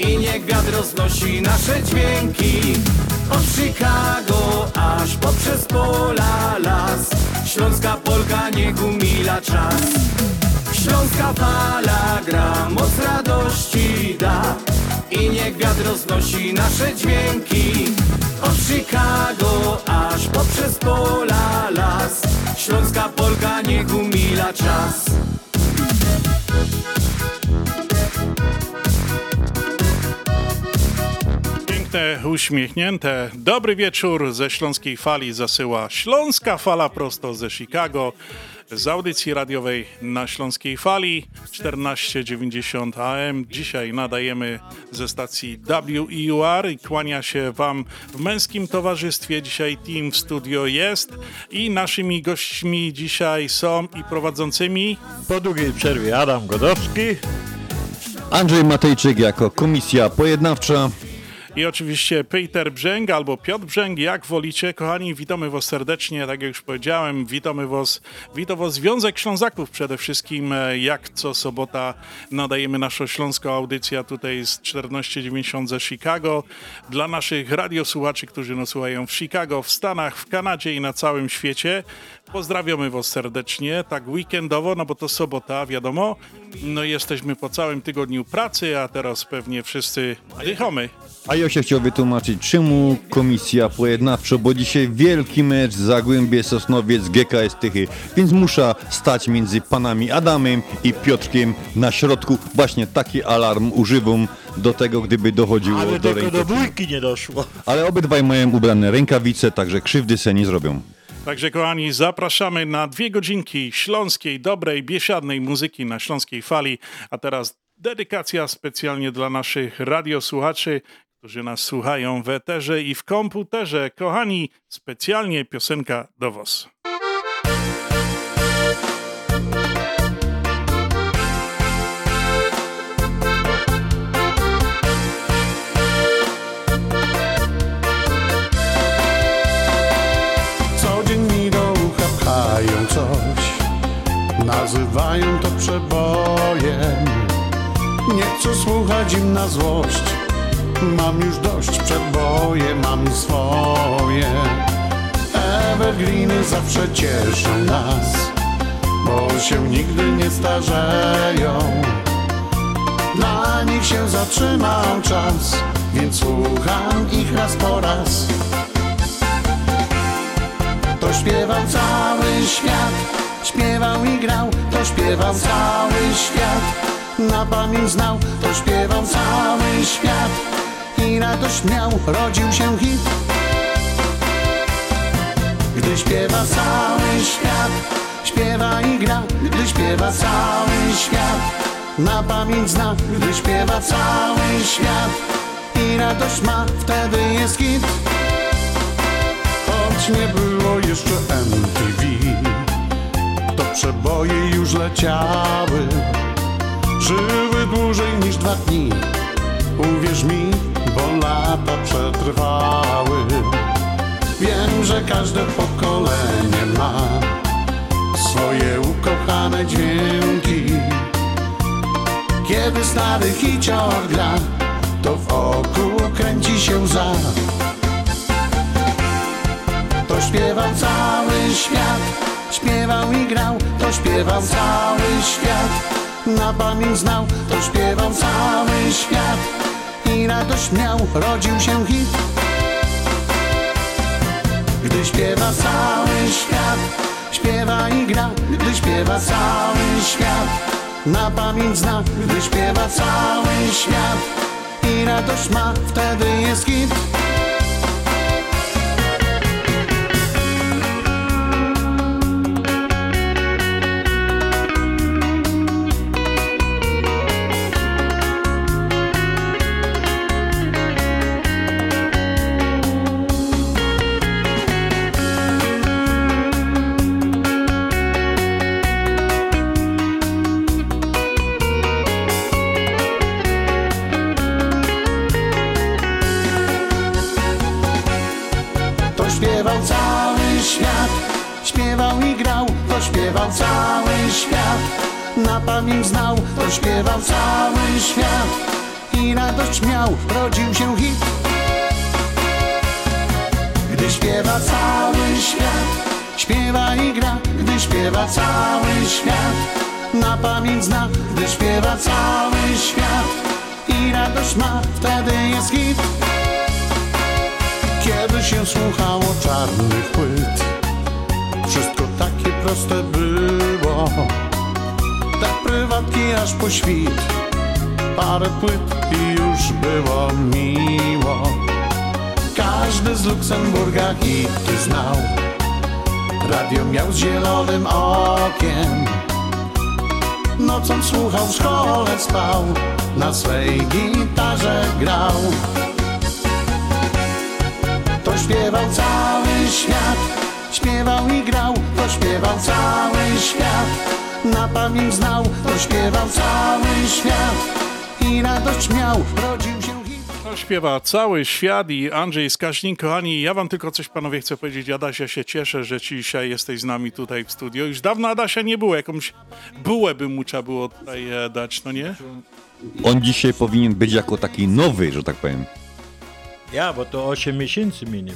I niech wiatr roznosi nasze dźwięki. Od Chicago aż poprzez pola las. Śląska Polka niech umila czas. Śląska fala gra, moc radości da. I niech wiatr roznosi nasze dźwięki. Od Chicago aż poprzez pola las. Śląska Polka niech umila czas Piękne, uśmiechnięte. Dobry wieczór ze Śląskiej Fali zasyła Śląska Fala prosto ze Chicago z audycji radiowej na Śląskiej Fali 1490 AM. Dzisiaj nadajemy ze stacji WEUR i kłania się Wam w męskim towarzystwie. Dzisiaj team w studio jest i naszymi gośćmi dzisiaj są i prowadzącymi Po długiej przerwie Adam Godowski. Andrzej Matejczyk jako komisja pojednawcza. I oczywiście Peter Brzęg albo Piotr Brzęg, jak wolicie. Kochani, witamy Was serdecznie, tak jak już powiedziałem, witamy Was, witam Was Związek Ślązaków przede wszystkim. e, Jak co sobota nadajemy naszą śląską audycję tutaj z 1490 ze Chicago. Dla naszych radiosłuchaczy, którzy nas słuchają w Chicago, w Stanach, w Kanadzie i na całym świecie. Pozdrawiamy Was serdecznie, tak weekendowo, no bo to sobota, wiadomo. No jesteśmy po całym tygodniu pracy, a teraz pewnie wszyscy dychamy. A ja się chciał wytłumaczyć, czemu komisja pojednawcza, bo dzisiaj wielki mecz Zagłębie Sosnowiec GKS Tychy, więc muszę stać między panami Adamem i Piotrkiem na środku. Właśnie taki alarm używam do tego, gdyby dochodziło Ale do tylko do ręki. bójki nie doszło. Ale obydwaj mają ubrane rękawice, także krzywdy se nie zrobią. Także kochani, zapraszamy na dwie godzinki śląskiej, dobrej, biesiadnej muzyki na śląskiej fali. A teraz dedykacja specjalnie dla naszych radiosłuchaczy, którzy nas słuchają w eterze i w komputerze. Kochani, specjalnie piosenka do was. Nazywają to przebojem. Nie chcę słuchać im na złość. Mam już dość przeboje, mam swoje. Evergreeny zawsze cieszą nas Bo się nigdy nie starzeją. Dla nich się zatrzymał czas Więc słucham ich raz po raz. To śpiewał cały świat, śpiewał i grał, to śpiewał cały świat. Na pamięć znał, to śpiewał cały świat i radość miał, rodził się hit. Gdy śpiewa cały świat, śpiewa i gra, gdy śpiewa cały świat. Na pamięć zna, gdy śpiewa cały świat i radość ma, wtedy jest hit. Choć nie było jeszcze MTV To przeboje już leciały. Żyły dłużej niż dwa dni. Uwierz mi, bo lata przetrwały. Wiem, że każde pokolenie ma Swoje ukochane dźwięki. Kiedy stary hicior gra To wokół kręci się za to śpiewał cały świat, śpiewał i grał, to śpiewał cały świat. Na pamięć znał, to śpiewał cały świat i radość miał, rodził się hit. Gdy śpiewa cały świat, śpiewa i gra, gdy śpiewa cały świat. Na pamięć zna, gdy śpiewa cały świat i radość ma, wtedy jest hit. Pamięć znał, to śpiewał cały świat. I radość miał, rodził się hit. Gdy śpiewa cały świat, śpiewa i gra, gdy śpiewa cały świat. Na pamięć zna, gdy śpiewa cały świat. I radość ma, wtedy jest hit. Kiedy się słuchało czarnych płyt, wszystko takie proste było. Prywatki aż po świt, parę płyt i już było miło. Każdy z Luksemburga hity znał, radio miał z zielonym okiem. Nocą słuchał, w szkole spał, na swej gitarze grał. To śpiewał cały świat, śpiewał i grał, to śpiewał cały świat. Na pamięć znał, to śpiewał cały świat. I radość miał, rodził się. To śpiewa cały świat i Andrzej Skaźnik. Kochani, ja wam tylko coś panowie chcę powiedzieć. Adasia się cieszę, że dzisiaj jesteś z nami tutaj w studio. Już dawno Adasia nie było. Jakąś bułę by mu trzeba było tutaj e, dać, no nie? On dzisiaj powinien być jako taki nowy, że tak powiem. Ja, bo to 8 miesięcy minie.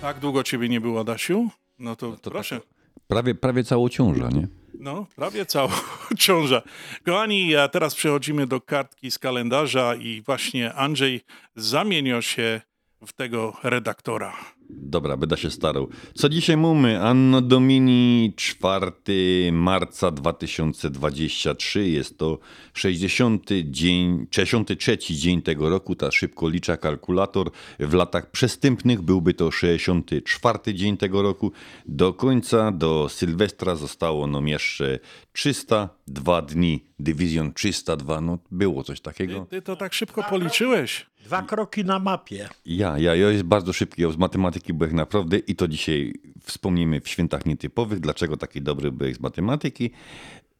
Tak długo ciebie nie było, Adasiu? No to, proszę. Prawie, prawie całą ciąża, nie? No, prawie całą ciąża. Kochani, a teraz przechodzimy do kartki z kalendarza i właśnie Andrzej zamienił się w tego redaktora. Dobra, będę się starał. Co dzisiaj mamy? Anno Domini 4 marca 2023. Jest to 60 dzień, 63 dzień tego roku. Ta szybko licza kalkulator. W latach przestępnych byłby to 64 dzień tego roku. Do końca, do Sylwestra zostało nam jeszcze 302 dni. Dywizjon 302, no było coś takiego. Ty to tak szybko policzyłeś. Dwa kroki na mapie. Ja, ja, ja jest bardzo szybki ja z matematyki byłem naprawdę i to dzisiaj wspomnimy w świętach nietypowych, dlaczego taki dobry byłem z matematyki.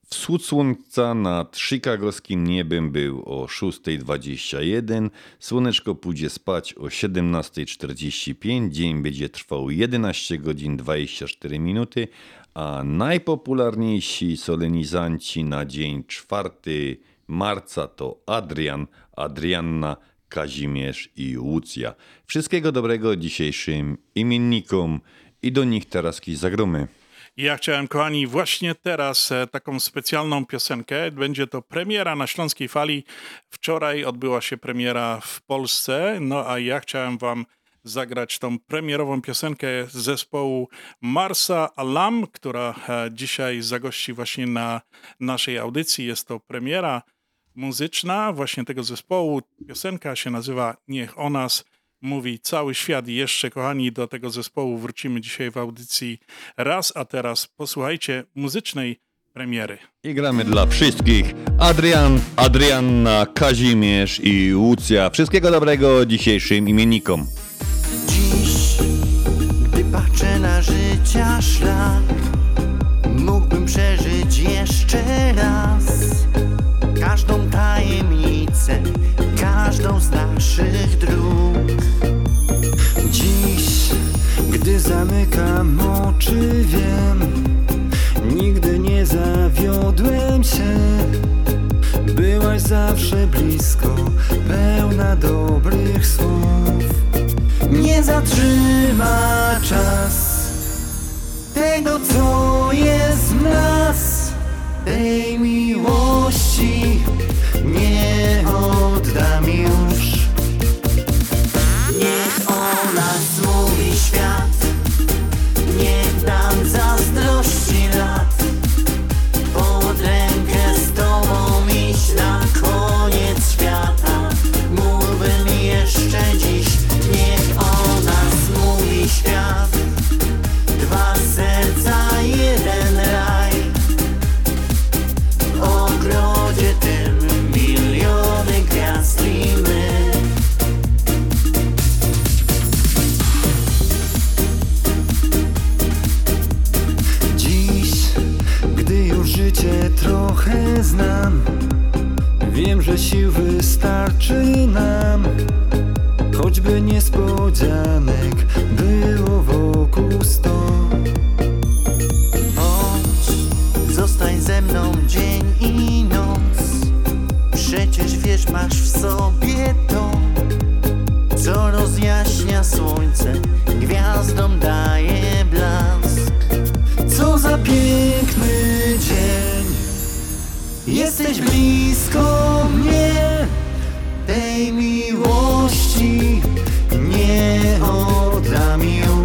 Wschód słońca nad chicagowskim niebem był o 6.21, słoneczko pójdzie spać o 17.45, dzień będzie trwał 11 godzin 24 minuty, a najpopularniejsi solenizanci na dzień 4 marca to Adrian, Adrianna, Kazimierz i Łucja. Wszystkiego dobrego dzisiejszym imiennikom i do nich teraz zagromy. Ja chciałem, kochani, właśnie teraz e, taką specjalną piosenkę. Będzie to premiera na Śląskiej Fali. Wczoraj odbyła się premiera w Polsce, no a ja chciałem wam zagrać tą premierową piosenkę zespołu Marsa Alam, która e, dzisiaj zagości właśnie na naszej audycji. Jest to premiera muzyczna właśnie tego zespołu. Piosenka się nazywa Niech o nas mówi cały świat. I jeszcze, kochani, do tego zespołu wrócimy dzisiaj w audycji raz, a teraz posłuchajcie muzycznej premiery. I gramy dla wszystkich. Adrian, Adrianna, Kazimierz i Łucja. Wszystkiego dobrego dzisiejszym imiennikom. Dziś, gdy patrzę na życia szlak, mógłbym przeżyć jeszcze raz każdą tajemnicę, każdą z naszych dróg. Dziś, gdy zamykam oczy, wiem, nigdy nie zawiodłem się. Byłaś zawsze blisko, pełna dobrych słów. Nie zatrzyma czas tego, co jest w nas, tej miłości nie oddam już. znam. Wiem, że sił wystarczy nam. Choćby niespodzianek było wokół sto. Chodź, zostań ze mną dzień i noc. Przecież wiesz, masz w sobie to Co rozjaśnia słońce, gwiazdom daje blask. Co za piękny jesteś blisko mnie, tej miłości nie oddam już.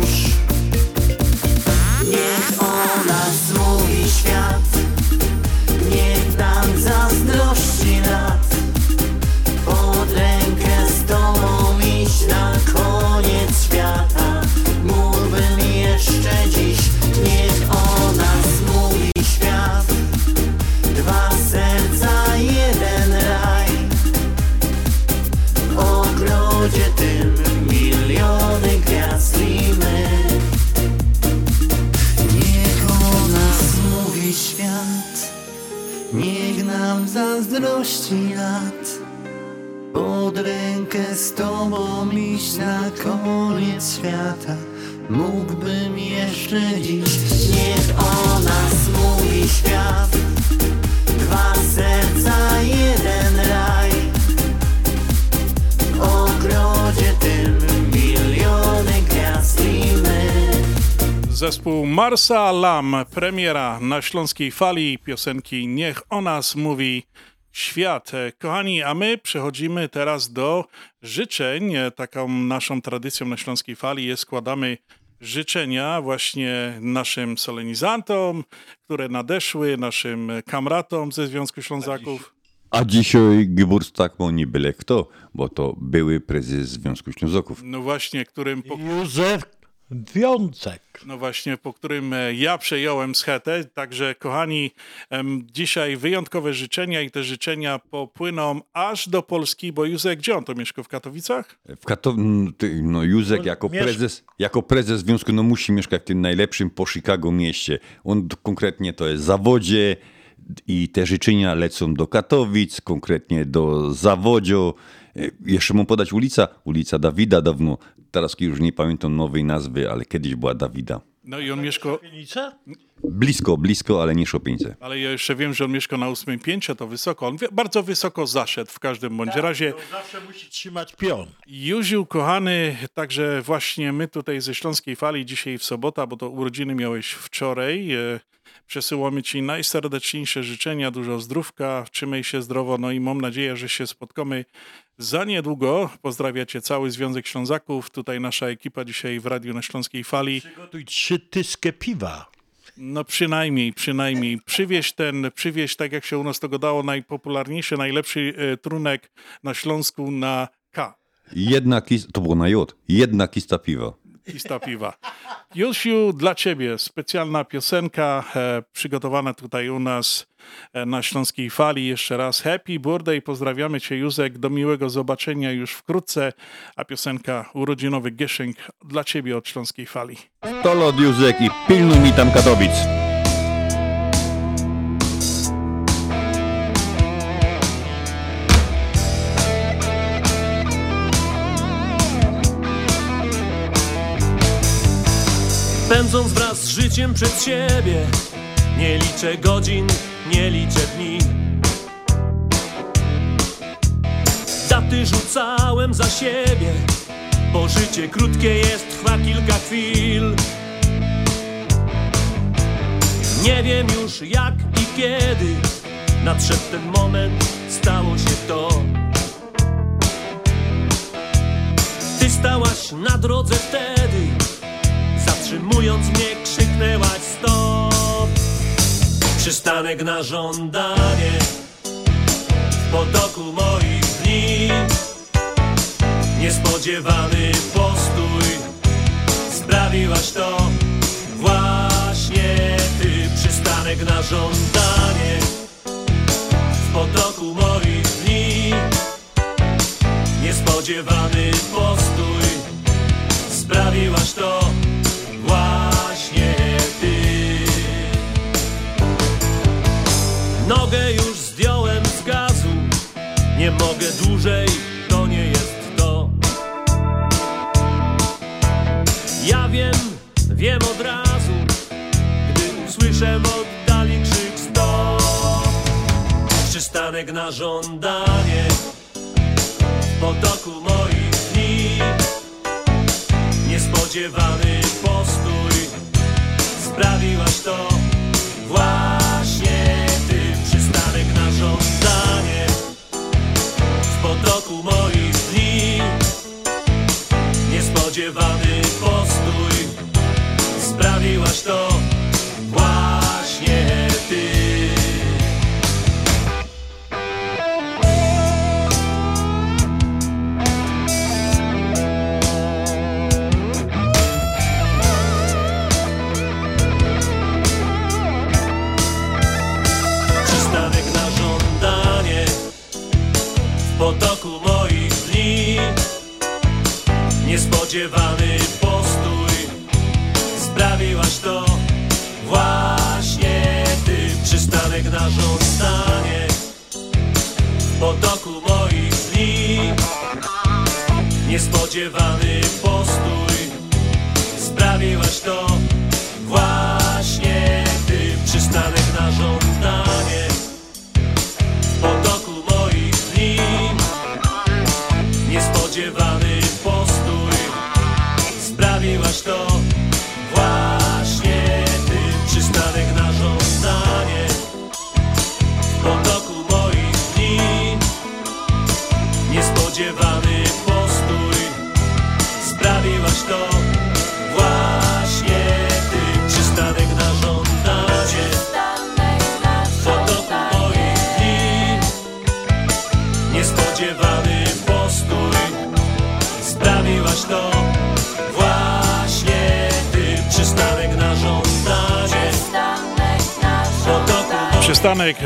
Marsa Lam, premiera na Śląskiej Fali, piosenki Niech o nas mówi świat. Kochani, a my przechodzimy teraz do życzeń. Taką naszą tradycją na Śląskiej Fali jest składamy życzenia właśnie naszym solenizantom, które nadeszły, naszym kamratom ze Związku Ślązaków. A dzisiaj Geburtstag ma nie byle kto, bo to były prezes Związku Ślązaków. No właśnie, którym po, Józef Wiącek. No właśnie, po którym e, ja przejąłem schetę. Także, kochani, dzisiaj wyjątkowe życzenia i te życzenia popłyną aż do Polski, bo Józek, gdzie on to mieszka? W Katowicach? W Katow... no Józek jako miesz- prezes, jako prezes związku no musi mieszkać w tym najlepszym po Chicago mieście. On konkretnie to jest zawodzie i te życzenia lecą do Katowic, konkretnie do Zawodzio. E, Jeszcze mu podać ulica, ulica Dawida dawno, teraz już nie pamiętam nowej nazwy, ale kiedyś była Dawida. No i on mieszka, Piwnica? Blisko, blisko, ale nie Szopieńce. ale ja jeszcze wiem, że on mieszka na ósmym piętrze, to wysoko. On wie- bardzo wysoko zaszedł w każdym bądź razie. To zawsze musi trzymać pion. Józiu, kochany, także właśnie my tutaj ze Śląskiej Fali dzisiaj w sobota, bo to urodziny miałeś wczoraj. E, Przesyłamy Ci najserdeczniejsze życzenia, dużo zdrówka, trzymaj się zdrowo, no i mam nadzieję, że się spotkamy za niedługo. Pozdrawia Cię cały Związek Ślązaków, tutaj nasza ekipa dzisiaj w Radiu na Śląskiej Fali. Przygotuj trzy tyskę piwa. No przynajmniej, przynajmniej. Przywieź ten, przywieź, tak jak się u nas to gadało, najpopularniejszy, najlepszy e, trunek na Śląsku na K. Jedna kis, to było na J, jedna kista piwa. Kista piwa. Józiu, dla ciebie specjalna piosenka e, przygotowana tutaj u nas e, na Śląskiej Fali. Jeszcze raz happy birthday, pozdrawiamy cię Józek, do miłego zobaczenia już wkrótce, a piosenka urodzinowy Gieszynk dla ciebie od Śląskiej Fali. To od Józek i pilnuj mi tam Katowic. Przed siebie. Nie liczę godzin, nie liczę dni. Daty rzucałem za siebie Bo życie krótkie jest, trwa kilka chwil. Nie wiem już jak i kiedy Nadszedł ten moment, stało się to. Ty stałaś na drodze wtedy Zatrzymując mnie krzyknęłaś stop. Przystanek na żądanie W potoku moich dni. Niespodziewany postój Sprawiłaś to właśnie ty. Przystanek na żądanie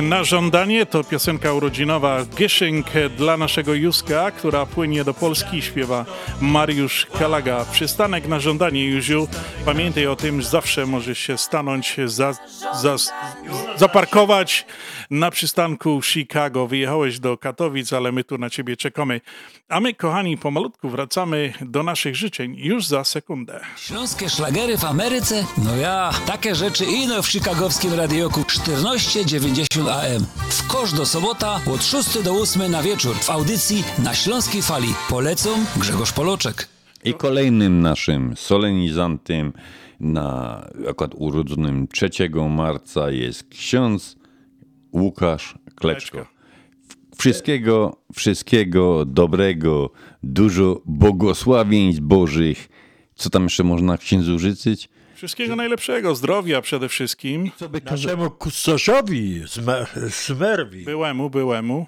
Na żądanie to piosenka urodzinowa Gieszynk dla naszego Józka, która płynie do Polski, śpiewa Mariusz Kalaga. Przystanek na żądanie, Józiu. Pamiętaj o tym, zawsze możesz się stanąć, za, za, zaparkować na przystanku Chicago. Wyjechałeś do Katowic, ale my tu na ciebie czekamy. A my, kochani, pomalutku wracamy do naszych życzeń już za sekundę. Śląskie szlagery w Ameryce? No ja, takie rzeczy ino w chicagowskim radioku 1490 AM. W kosz do sobota od 6 do 8 na wieczór w audycji na Śląskiej Fali. Polecą Grzegorz Poloczek. I kolejnym naszym solenizantem na akurat urodzonym 3 marca jest ksiądz Łukasz Kleczko. Wszystkiego, wszystkiego dobrego, dużo błogosławieństw Bożych. Co tam jeszcze można księdzu życzyć? Wszystkiego najlepszego, zdrowia przede wszystkim. Naszemu kustosiowi z, Me- z Merwi. Byłemu, byłemu.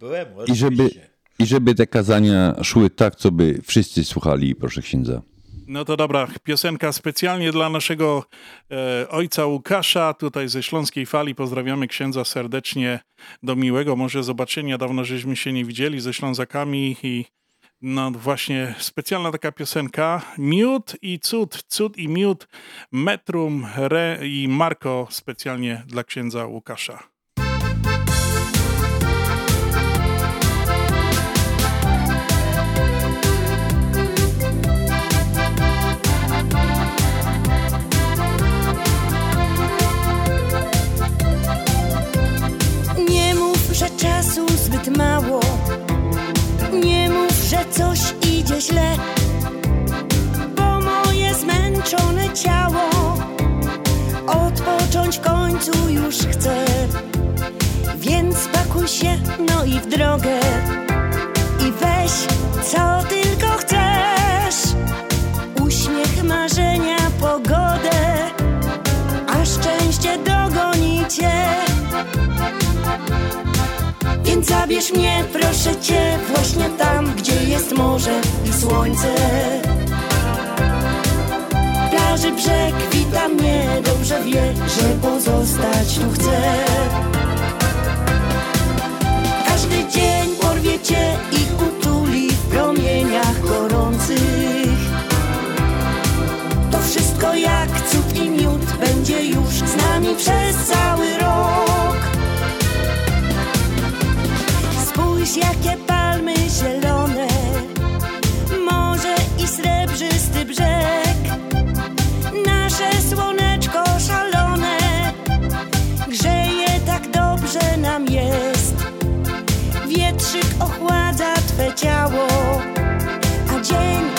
Byłem, I żeby. I żeby te kazania szły tak, co by wszyscy słuchali, proszę księdza. No to dobra, piosenka specjalnie dla naszego e, ojca Łukasza, tutaj ze Śląskiej Fali. Pozdrawiamy księdza serdecznie, do miłego może zobaczenia. Dawno żeśmy się nie widzieli ze Ślązakami i no właśnie specjalna taka piosenka. Miód i cud, cud i miód, Metrum, Re i Marko specjalnie dla księdza Łukasza. Mało. Nie mów, że coś idzie źle. Bo moje zmęczone ciało odpocząć w końcu już chce. Więc pakuj się, no i w drogę. I weź co tylko chcesz. Uśmiech, marzenia, pogodę. A szczęście dogoni cię. Więc zabierz mnie, proszę cię, właśnie tam, gdzie jest morze i słońce. Plaży brzeg wita mnie, dobrze wie, że pozostać tu chcę. Każdy dzień porwie cię i utuli w promieniach gorących. To wszystko jak cud i miód będzie już z nami przez cały rok. Spójrz jakie palmy zielone? Morze i srebrzysty brzeg. Nasze słoneczko szalone. Grzeje tak dobrze nam jest. Wietrzyk ochładza Twe ciało A dzień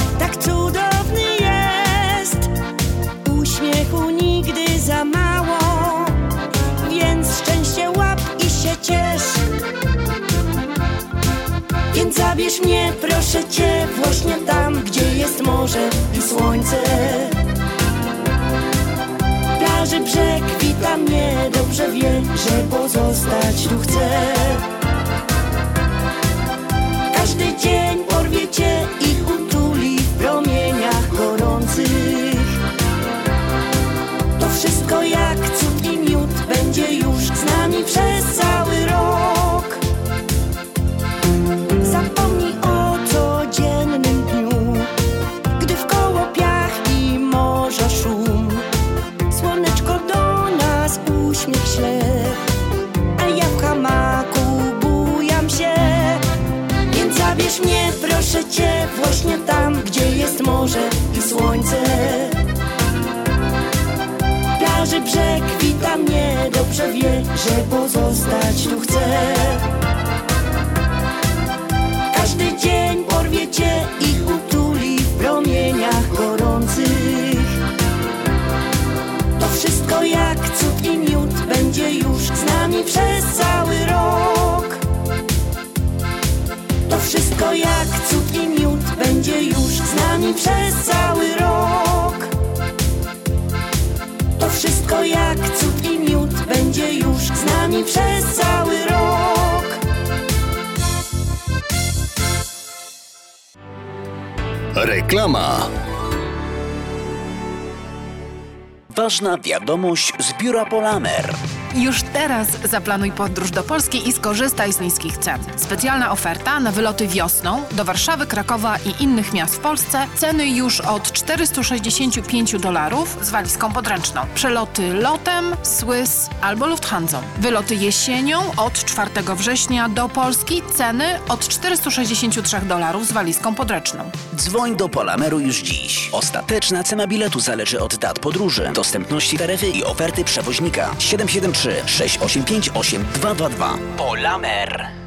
zabierz mnie, proszę cię, właśnie tam, gdzie jest morze i słońce. Plaży brzeg wita mnie, dobrze wie, że pozostać tu chcę. Każdy dzień porwie cię i utuli w promieniach gorących. To wszystko jak cud i miód będzie już z nami przez cały rok. Zabierz proszę cię, właśnie tam, gdzie jest morze i słońce. Plaży brzeg wita mnie, dobrze wie, że pozostać tu chcę. Każdy dzień porwie cię i utuli w promieniach gorących. To wszystko jak cud i miód będzie już z nami przez cały rok. To wszystko jak cud i miód będzie już z nami przez cały rok. To wszystko jak cud i miód będzie już z nami przez cały rok. Reklama. Ważna wiadomość z biura Polamer. Już teraz zaplanuj podróż do Polski i skorzystaj z niskich cen. Specjalna oferta na wyloty wiosną do Warszawy, Krakowa i innych miast w Polsce. Ceny już od 465 dolarów z walizką podręczną. Przeloty lotem, Swiss albo Lufthansa. Wyloty jesienią od 4 września do Polski. Ceny od 463 dolarów z walizką podręczną. Dzwoń do Polameru już dziś. Ostateczna cena biletu zależy od dat podróży, dostępności taryfy i oferty przewoźnika. 773 685 8222. Polamer.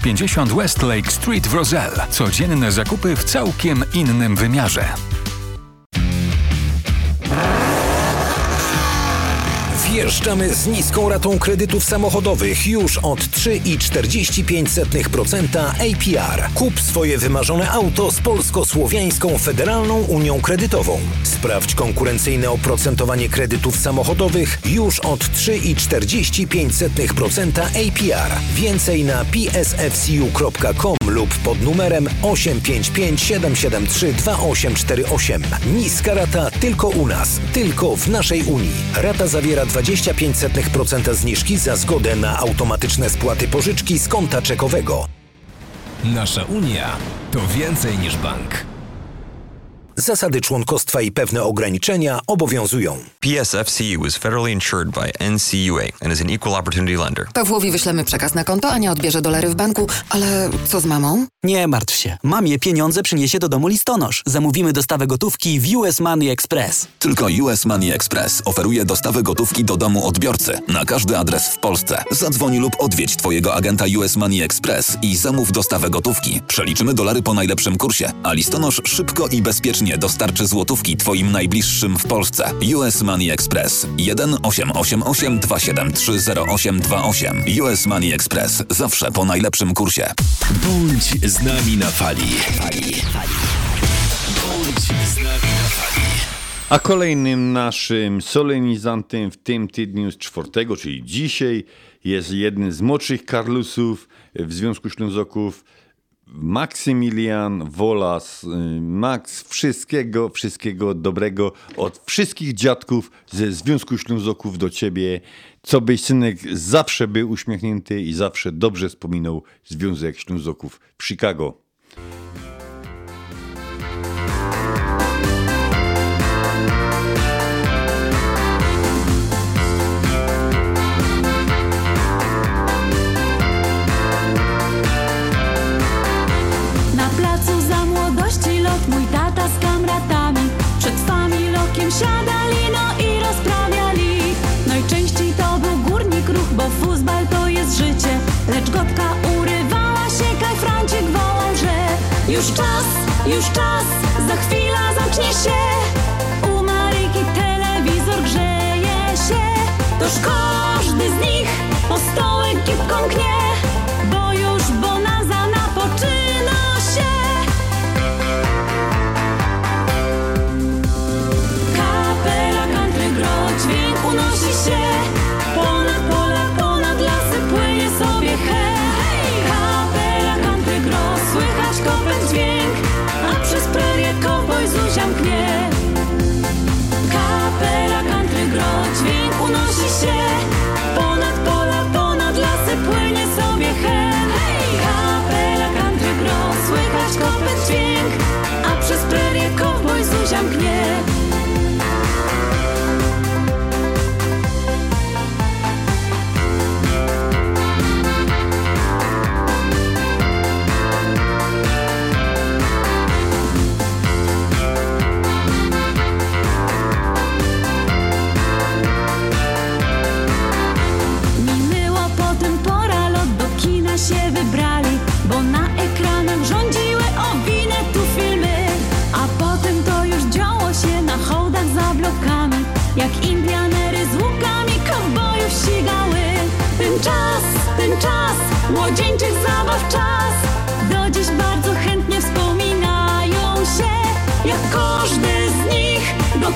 950 Westlake Street w Roselle. Codzienne zakupy w całkiem innym wymiarze. Wjeżdżamy z niską ratą kredytów samochodowych już od 3,45% APR. Kup swoje wymarzone auto z Polsko-Słowiańską Federalną Unią Kredytową. Sprawdź konkurencyjne oprocentowanie kredytów samochodowych już od 3,45% APR. Więcej na psfcu.com lub pod numerem 855 773 2848. Niska rata tylko u nas, tylko w naszej Unii. Rata zawiera 25% zniżki za zgodę na automatyczne spłaty pożyczki z konta czekowego. Nasza Unia to więcej niż bank. Zasady członkostwa i pewne ograniczenia obowiązują. PSFCU is federally insured by NCUA and is an equal opportunity lender. Pawłowi wyślemy przekaz na konto, Ania odbierze dolary w banku, ale co z mamą? Nie martw się. Mamie pieniądze przyniesie do domu listonosz. Zamówimy dostawę gotówki w US Money Express. Tylko US Money Express oferuje dostawę gotówki do domu odbiorcy na każdy adres w Polsce. Zadzwoń lub odwiedź Twojego agenta US Money Express i zamów dostawę gotówki. Przeliczymy dolary po najlepszym kursie, a listonosz szybko i bezpiecznie dostarczy złotówki Twoim najbliższym w Polsce. US Money Express 1 888 273 0828. US Money Express zawsze po najlepszym kursie. Bądź z nami na fali. Bądź z nami na fali. A kolejnym naszym solenizantem w tym tygodniu z czwartego, czyli dzisiaj, jest jeden z młodszych Karlusów w Związku Ślązoków, Maksymilian Wolas. Max, wszystkiego, wszystkiego dobrego od wszystkich dziadków ze Związku Ślązoków do ciebie. Co byś, synek, zawsze był uśmiechnięty i zawsze dobrze wspominał Związek Ślązoków w Chicago. Ciotka urywała się, Kaj Franciek wołał, że już czas, już czas, za chwilę zacznie się.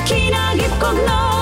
Nich do kina gipko gną Bo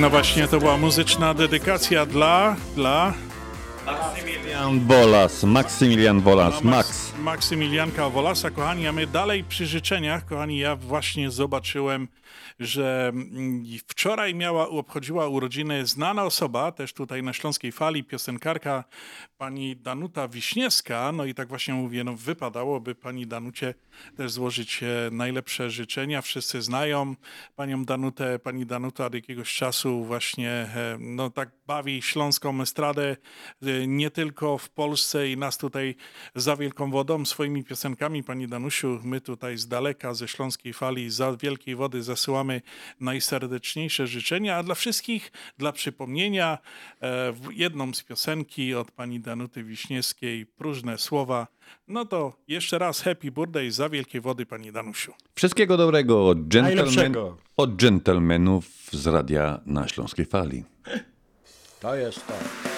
No właśnie, to była muzyczna dedykacja dla, dla Maksymilian Wolas, Maksymilian Wolas, Max. Maksymilianka Wolasa, kochani, a my dalej przy życzeniach, kochani, ja właśnie zobaczyłem, że mm, wczoraj miała, obchodziła urodziny znana osoba, też tutaj na Śląskiej Fali, piosenkarka pani Danuta Wiśniewska, no i tak właśnie mówię, no wypadałoby pani Danucie też złożyć e, najlepsze życzenia, wszyscy znają panią Danutę, pani Danuta od jakiegoś czasu właśnie, e, no tak bawi śląską estradę, e, nie tylko w Polsce i nas tutaj za wielką wodą swoimi piosenkami. Pani Danusiu, my tutaj z daleka, ze Śląskiej Fali, za wielkiej wody zasyłamy najserdeczniejsze życzenia, a dla wszystkich, dla przypomnienia, e, jedną z piosenki od pani Danuty Wiśniewskiej, Próżne Słowa. No to jeszcze raz happy birthday za wielkiej wody, pani Danusiu. Wszystkiego dobrego od, gentleman, od dżentelmenów z radia na Śląskiej Fali. To jest to.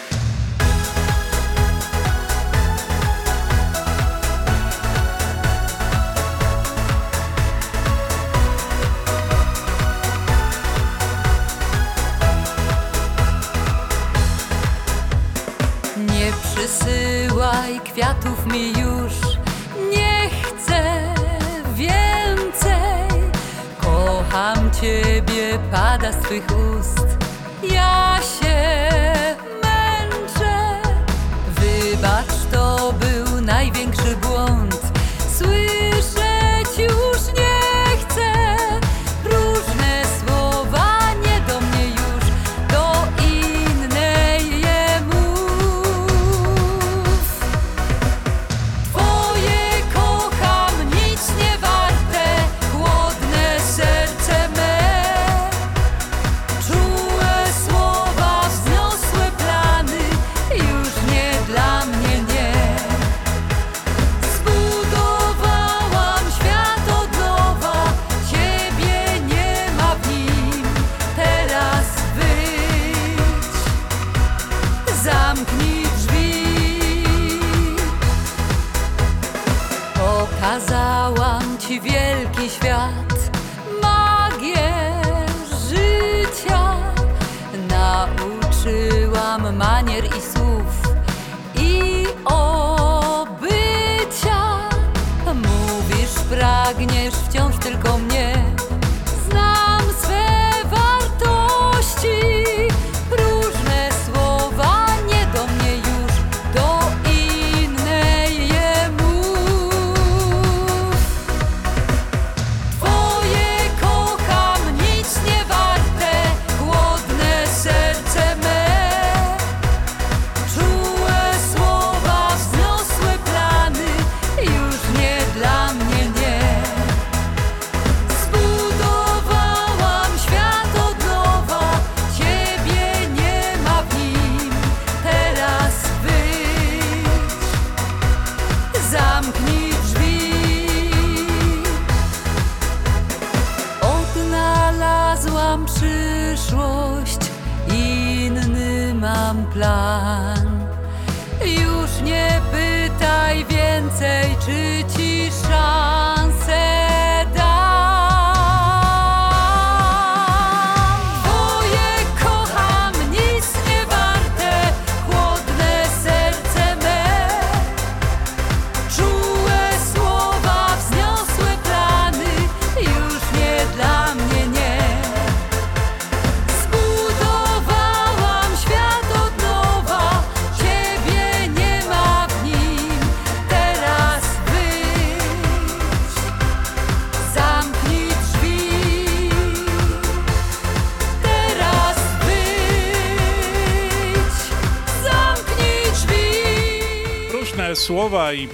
I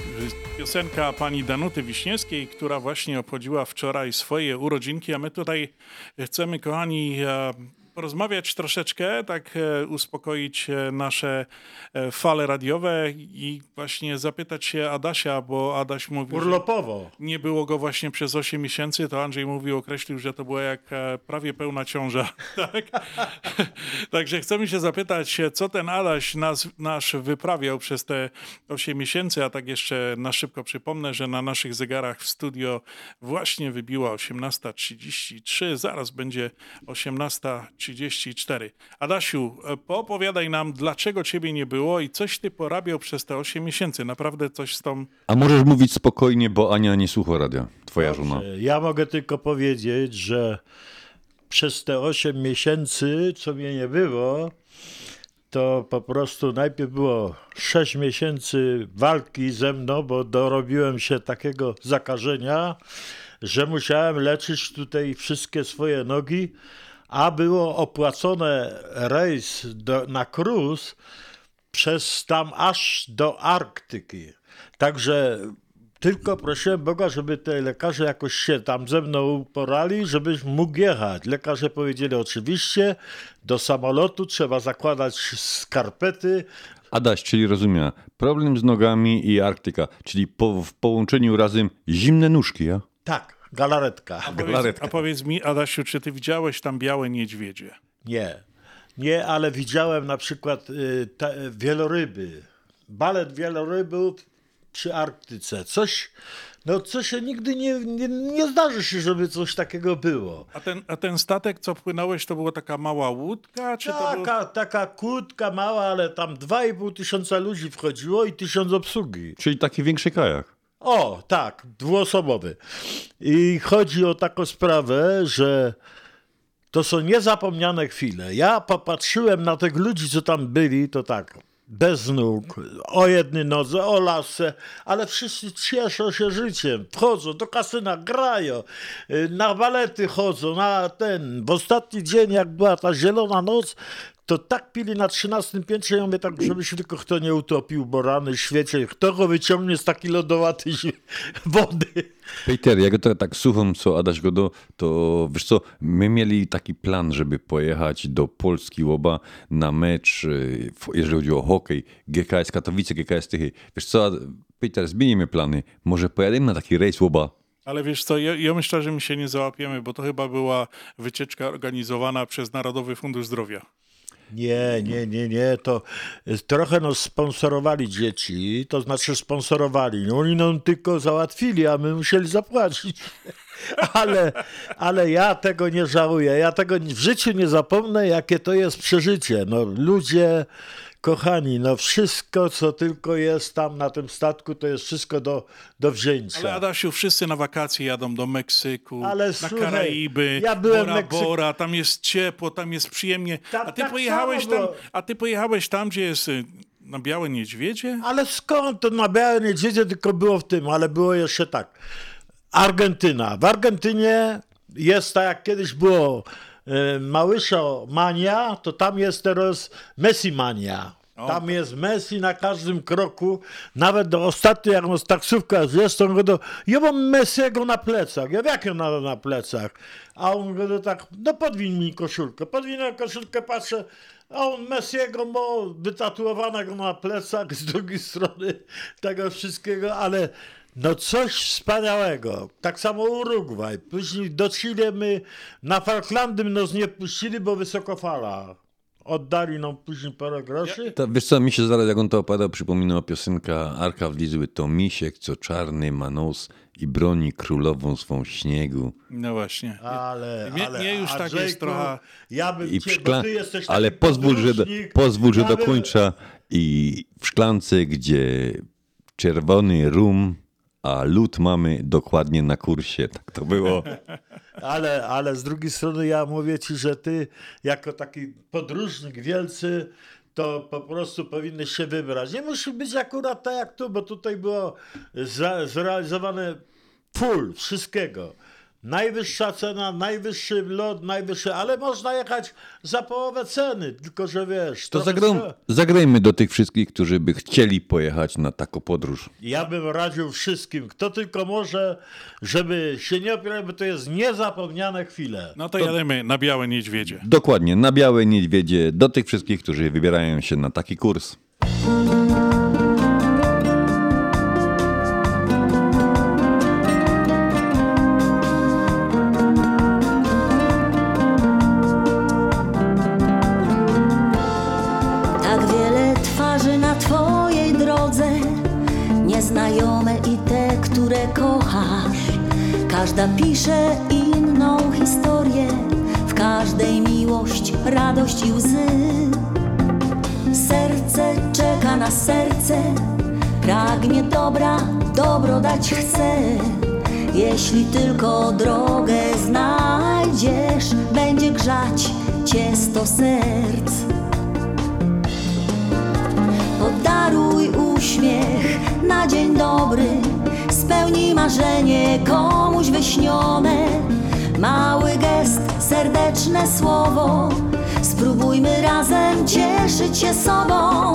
piosenka pani Danuty Wiśniewskiej, która właśnie obchodziła wczoraj swoje urodzinki, a my tutaj chcemy, kochani, e, porozmawiać troszeczkę, tak e, uspokoić e, nasze fale radiowe i właśnie zapytać się Adasia, bo Adaś mówił, Urlopowo. nie było go właśnie przez 8 miesięcy, to Andrzej mówił, określił, że to była jak e, prawie pełna ciąża. Tak? Także chcemy się zapytać, co ten Adaś nas, nasz wyprawiał przez te 8 miesięcy, a tak jeszcze na szybko przypomnę, że na naszych zegarach w studio właśnie wybiła 18.33, zaraz będzie 18.34. Adasiu, e, poopowiadaj nam, dlaczego ciebie nie było i coś ty porabiał przez te 8 miesięcy. Naprawdę coś z tą... A możesz mówić spokojnie, bo Ania nie słucha radia, twoja żona. Ja mogę tylko powiedzieć, że przez te 8 miesięcy, co mnie nie było, to po prostu najpierw było 6 miesięcy walki ze mną, bo dorobiłem się takiego zakażenia, że musiałem leczyć tutaj wszystkie swoje nogi, a było opłacone rejs do, na cruise przez tam aż do Arktyki. Także tylko prosiłem Boga, żeby te lekarze jakoś się tam ze mną uporali, żebyś mógł jechać. Lekarze powiedzieli oczywiście, do samolotu trzeba zakładać skarpety. Adaś, czyli rozumiem, problem z nogami i Arktyka, czyli po, w połączeniu razem zimne nóżki, ja? Tak, galaretka. A powiedz, a powiedz mi, Adasiu, czy ty widziałeś tam białe niedźwiedzie? Nie, nie, ale widziałem na przykład y, te, wieloryby. Balet wielorybów przy Arktyce. Coś, no co się nigdy nie, nie, nie zdarzy się, żeby coś takiego było. A ten, a ten statek, co płynąłeś, to była taka mała łódka? Czy to był... Taka, taka kłódka mała, ale tam 2,5 tysiąca ludzi wchodziło i tysiąc obsługi. Czyli taki większy kajak. O, tak, dwuosobowy. I chodzi o taką sprawę, że to są niezapomniane chwile. Ja popatrzyłem na tych ludzi, co tam byli, to tak, bez nóg, o jednej nodze, o lasce, ale wszyscy cieszą się życiem, wchodzą do kasyna, grają, y, na balety chodzą, na ten, w ostatni dzień, jak była ta zielona noc, to tak pili na 13 piętrze, ja mówię tak, żeby się tylko kto nie utopił, bo rany świecie, kto go wyciągnie z takiej lodowatej zi- wody. Peter, jak to tak słucham, co Adaś Godo, to wiesz co, my mieli taki plan, żeby pojechać do Polski Łoba na mecz, y, jeżeli chodzi o hokej, GKS Katowice, GKS Tychy. Wiesz co, Peter, zmienimy plany. Może pojedziemy na taki rejs Łoba? Ale wiesz co, ja, ja myślę, że my się nie załapiemy, bo to chyba była wycieczka organizowana przez Narodowy Fundusz Zdrowia. Nie, nie, nie, nie, to y, trochę nos sponsorowali dzieci, to znaczy sponsorowali. No, oni nam tylko załatwili, a my musieli zapłacić. Ale, ale ja tego nie żałuję. Ja tego w życiu nie zapomnę, jakie to jest przeżycie. No, ludzie, kochani, no wszystko, co tylko jest tam na tym statku, to jest wszystko do, do wzięcia. Ale Adasiu, wszyscy na wakacje jadą do Meksyku, Ale na słuchaj, Karaiby, ja byłem Bora Bora, tam jest ciepło, tam jest przyjemnie. a ty tak pojechałeś tam, było. a ty pojechałeś tam, gdzie jest y, na Białe Niedźwiedzie? Ale skąd to na Białe Niedźwiedzie tylko było w tym, ale było jeszcze tak. Argentyna. W Argentynie jest tak jak kiedyś było e, Małyszo mania, to tam jest teraz Messi mania. Tam jest Messi na każdym kroku. Nawet do ostatnio, jak on z taksówka to on go ja mam Messiego na plecach. Ja jak na, na plecach? A on go tak, no podwiń mi koszulkę. Podwinę koszulkę, patrzę, a on Messiego ma wytatuowanego na plecach z drugiej strony tego wszystkiego, ale no coś wspaniałego. Tak samo Urugwaj. Później do Chile my na Falklandy nos nie puścili, bo wysoko fala. Oddali nam później parę groszy. To, wiesz co, mi się zaraz, jak on to opadał, przypominała piosenka Arka Wlizły. To misiek, co czarny ma nos i broni królową swą śniegu. No właśnie. Ale, Mnie- ale mnie już tak jest trochę- Ja bym I cię, szkla... ty jesteś Ale pozwól, że, do, pozwól, że ja dokończę. I w szklance, gdzie czerwony rum, a lód mamy dokładnie na kursie. Tak to było. Ale, ale z drugiej strony ja mówię ci, że ty jako taki podróżnik wielcy to po prostu powinieneś się wybrać. Nie musi być akurat tak jak tu, bo tutaj było zrealizowane full wszystkiego. Najwyższa cena, najwyższy lot, najwyższy, ale można jechać za połowę ceny, tylko że wiesz. To trzeba- zagrajmy do tych wszystkich, którzy by chcieli pojechać na taką podróż. Ja bym radził wszystkim, kto tylko może, żeby się nie opierał, bo to jest niezapomniane chwile. No to, jademy na Białe Niedźwiedzie. Dokładnie, na Białe Niedźwiedzie, do tych wszystkich, którzy wybierają się na taki kurs. Każda pisze inną historię, w każdej miłość, radość i łzy. Serce czeka na serce, pragnie dobra, dobro dać chce. Jeśli tylko drogę znajdziesz, będzie grzać cię sto serc. Podaruj uśmiech na dzień dobry, spełnij marzenie komuś wyśnione. Mały gest, serdeczne słowo, spróbujmy razem cieszyć się sobą.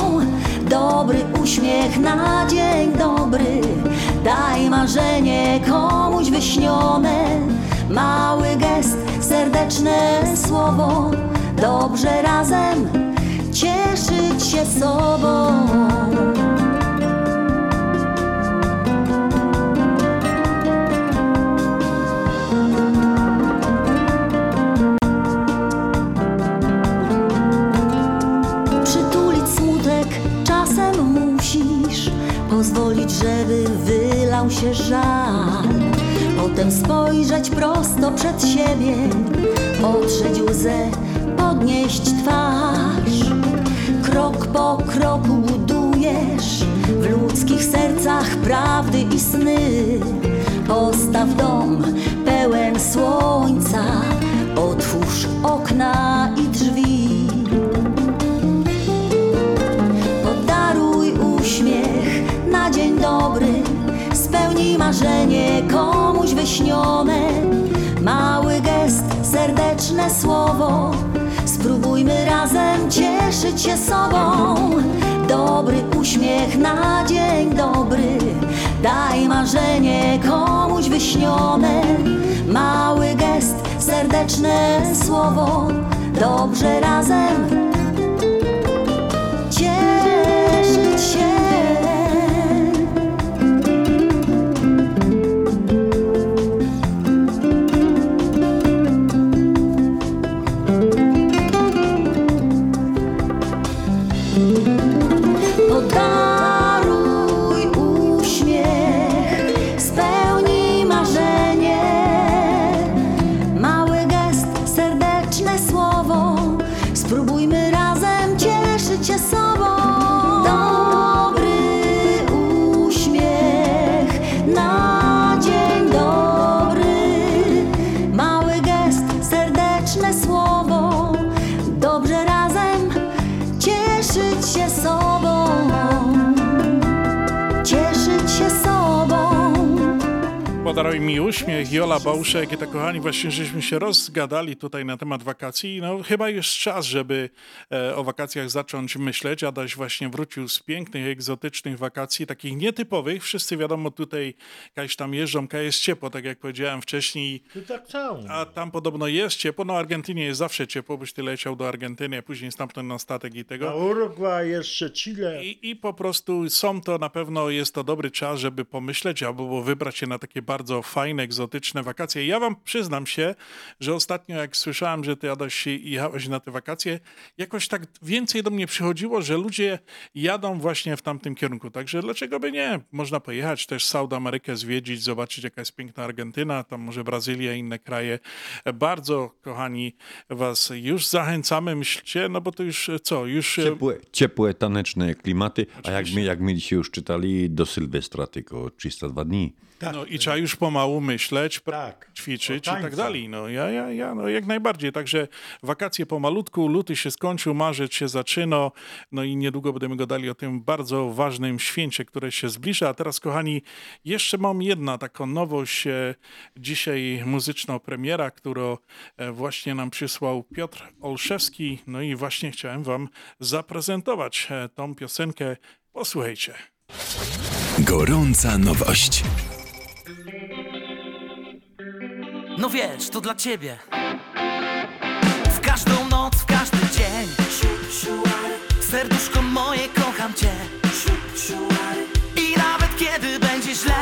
Dobry uśmiech na dzień dobry, daj marzenie komuś wyśnione. Mały gest, serdeczne słowo, dobrze razem cieszyć się sobą. Pozwolić, żeby wylał się żal. Potem spojrzeć prosto przed siebie, otrzeć łzę, podnieść twarz. Krok po kroku budujesz w ludzkich sercach prawdy i sny. Postaw dom pełen słońca, otwórz okna i drzwi. Podaruj uśmiech dzień dobry, spełnij marzenie komuś wyśnione. Mały gest, serdeczne słowo, spróbujmy razem cieszyć się sobą. Dobry uśmiech na dzień dobry, daj marzenie komuś wyśnione. Mały gest, serdeczne słowo, dobrze razem Podaruj Podaruj mi uśmiech, Jola Bałuszek i tak kochani, właśnie żeśmy się rozgadali tutaj na temat wakacji. No chyba już czas, żeby e, o wakacjach zacząć myśleć. Adaś właśnie wrócił z pięknych, egzotycznych wakacji, takich nietypowych. Wszyscy wiadomo tutaj, kiedyś tam jeżdżą, kaj jest ciepło, tak jak powiedziałem wcześniej. To tak samo. A tam podobno jest ciepło, no Argentynie jest zawsze ciepło, byś ty leciał do Argentyny, a później stamtąd na statek i tego. A Urugwaj, jeszcze Chile. I, I po prostu są to na pewno, jest to dobry czas, żeby pomyśleć albo wybrać się na takie bardzo fajne, egzotyczne wakacje. Ja wam przyznam się, że ostatnio jak słyszałem, że ty Adaś jechałeś na te wakacje, jakoś tak więcej do mnie przychodziło, że ludzie jadą właśnie w tamtym kierunku. Także dlaczego by nie? Można pojechać też South Amerykę zwiedzić, zobaczyć jaka jest piękna Argentyna, tam może Brazylia, inne kraje. Bardzo, kochani, was już zachęcamy, myślcie, no bo to już co, już... e, Ciepłe, ciepłe, taneczne klimaty, a jak my, jak my dzisiaj już czytali, do Sylwestra tylko 302 dni. No i trzeba już pomału myśleć, Tak. ćwiczyć i tak dalej. No ja, ja, ja, no jak najbardziej. Także wakacje pomalutku, luty się skończył, marzec się zaczyna, no i niedługo będziemy gadali o tym bardzo ważnym święcie, które się zbliża. A teraz, kochani, jeszcze mam jedna taką nowość, e, dzisiaj muzyczna premiera, którą e, właśnie nam przysłał Piotr Olszewski. No i właśnie chciałem wam zaprezentować e, tą piosenkę. Posłuchajcie. Gorąca nowość. No wiesz, to dla ciebie. W każdą noc, w każdy dzień. Serduszko moje, kocham cię. I nawet kiedy będzie źle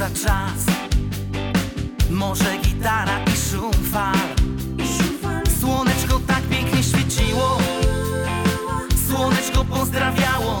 za czas. Może gitara i szum fal Słoneczko tak pięknie świeciło. Słoneczko pozdrawiało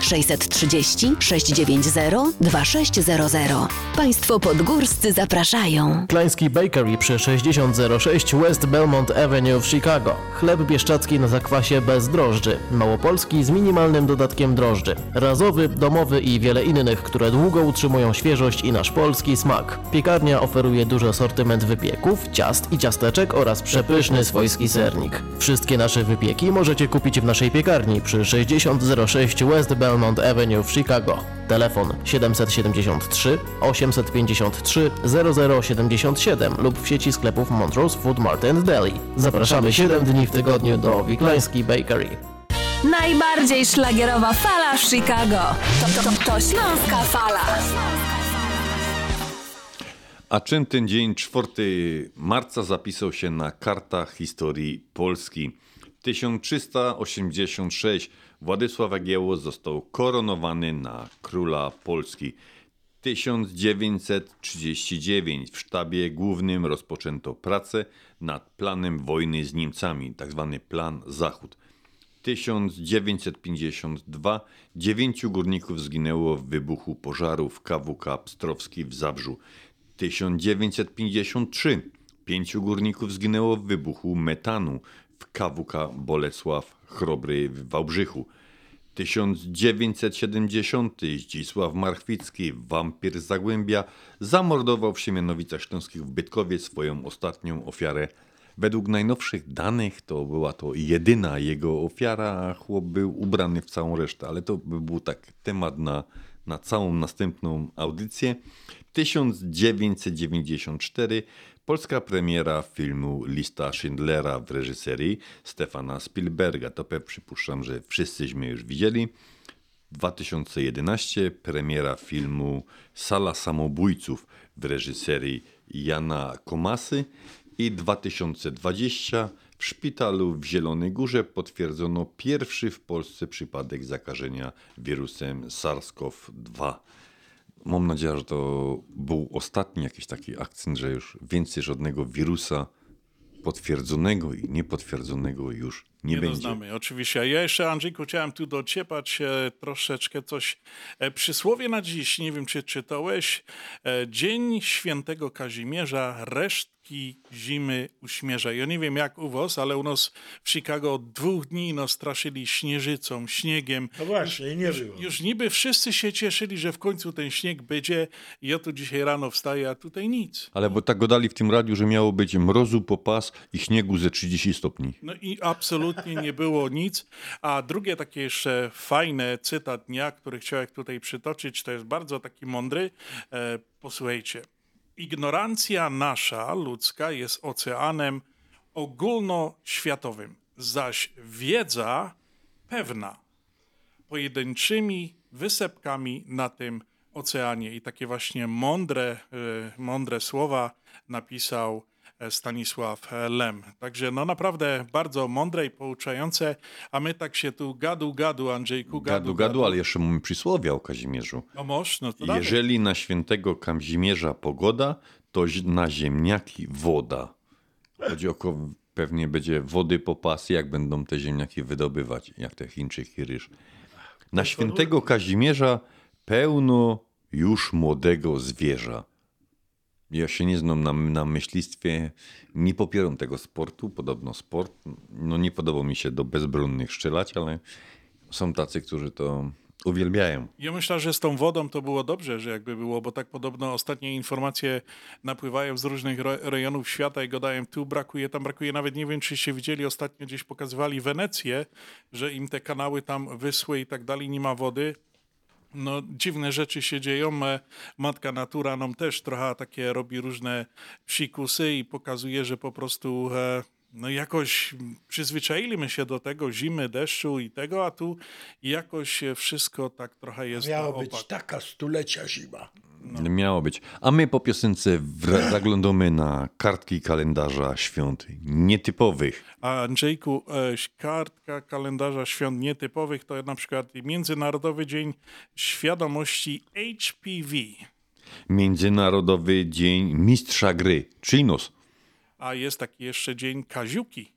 630 690 2600. Państwo podgórscy zapraszają. Klański Bakery przy 6006 West Belmont Avenue w Chicago. Chleb bieszczacki na zakwasie bez drożdży. Małopolski z minimalnym dodatkiem drożdży. Razowy, domowy i wiele innych, które długo utrzymują świeżość i nasz polski smak. Piekarnia oferuje duży asortyment wypieków, ciast i ciasteczek oraz przepyszny swojski sernik. Wszystkie nasze wypieki możecie kupić w naszej piekarni przy 6006 West Belmont Avenue w Chicago. Telefon 773 853 0077 lub w sieci sklepów Montrose Food Mart and Deli. Zapraszamy 7 dni w tygodniu do Wiklański Bakery. Najbardziej szlagierowa fala w Chicago. To, to, to Śląska Fala. A czym ten dzień 4 marca zapisał się na kartach historii Polski? 1386 Władysław Jagiełło został koronowany na króla Polski. 1939 w sztabie głównym rozpoczęto pracę nad planem wojny z Niemcami, tzw. plan Zachód. 1952 dziewięciu górników zginęło w wybuchu pożaru w KWK Pstrowski w Zabrzu. 1953 pięciu górników zginęło w wybuchu metanu w KWK Bolesław Chrobry w Wałbrzychu. 1970 Zdzisław Marchwicki, wampir Zagłębia, zamordował w Siemianowicach Śląskich w Bytkowie swoją ostatnią ofiarę. Według najnowszych danych to była to jedyna jego ofiara, a chłop był ubrany w całą resztę, ale to by był tak temat na, na całą następną audycję. 1994 polska premiera filmu Lista Schindlera w reżyserii Stefana Spielberga. To przypuszczam, że wszyscyśmy już widzieli. 2011 premiera filmu Sala Samobójców w reżyserii Jana Komasy i 2020 w szpitalu w Zielonej Górze potwierdzono pierwszy w Polsce przypadek zakażenia wirusem SARS-CoV-2. Mam nadzieję, że to był ostatni jakiś taki akcent, że już więcej żadnego wirusa potwierdzonego i niepotwierdzonego już nie, Nie będzie. doznamy, oczywiście. Ja jeszcze, Andrzejku, chciałem tu dociepać e, troszeczkę coś. E, przysłowie na dziś, nie wiem czy czytałeś, e, Dzień Świętego Kazimierza, zimy uśmierza. Ja nie wiem jak u was, ale u nas w Chicago od dwóch dni no, straszyli śnieżycą, śniegiem. No właśnie, nie już, było. Już niby wszyscy się cieszyli, że w końcu ten śnieg będzie. Ja tu dzisiaj rano wstaję, a tutaj nic. Ale bo tak godali w tym radiu, że miało być mrozu po pas i śniegu ze 30 stopni. No i absolutnie nie było nic. A drugie takie jeszcze fajne cytat dnia, który chciałem tutaj przytoczyć, to jest bardzo taki mądry. E, posłuchajcie. Ignorancja nasza, ludzka, jest oceanem ogólnoświatowym, zaś wiedza pewna pojedynczymi wysepkami na tym oceanie. I takie właśnie mądre, e, mądre słowa napisał Stanisław Lem. Także no naprawdę bardzo mądre i pouczające, a my tak się tu gadu gadu, Andrzejku, gadu Gadu, gadu, ale jeszcze mamy przysłowia o Kazimierzu. No moż, no to dalej. Jeżeli na świętego Kazimierza pogoda, to na ziemniaki woda. Chodzi o ko- pewnie będzie wody po pas, jak będą te ziemniaki wydobywać, jak te Chińczyki ryż. Na świętego Kazimierza pełno już młodego zwierza. Ja się nie znam na, na myślistwie, nie popieram tego sportu, podobno sport, no nie podoba mi się do bezbronnych strzelać, ale są tacy, którzy to uwielbiają. Ja myślę, że z tą wodą to było dobrze, że jakby było, bo tak podobno ostatnie informacje napływają z różnych rejonów świata i gadają, tu brakuje, tam brakuje, nawet nie wiem, czyście widzieli, ostatnio gdzieś pokazywali Wenecję, że im te kanały tam wyschły i tak dalej, nie ma wody. No, dziwne rzeczy się dzieją. Matka natura nam też trochę takie robi różne psikusy i pokazuje, że po prostu e, no jakoś przyzwyczailiśmy się do tego zimy, deszczu i tego, a tu jakoś wszystko tak trochę jest Miało być taka stulecia zima. Miało być. A my po piosence zaglądamy na kartki kalendarza świąt nietypowych. A Andrzejku, kartka kalendarza świąt nietypowych to na przykład Międzynarodowy Dzień Świadomości HPV, Międzynarodowy Dzień Mistrza Gry, Chinos. a jest taki jeszcze Dzień Kaziuki.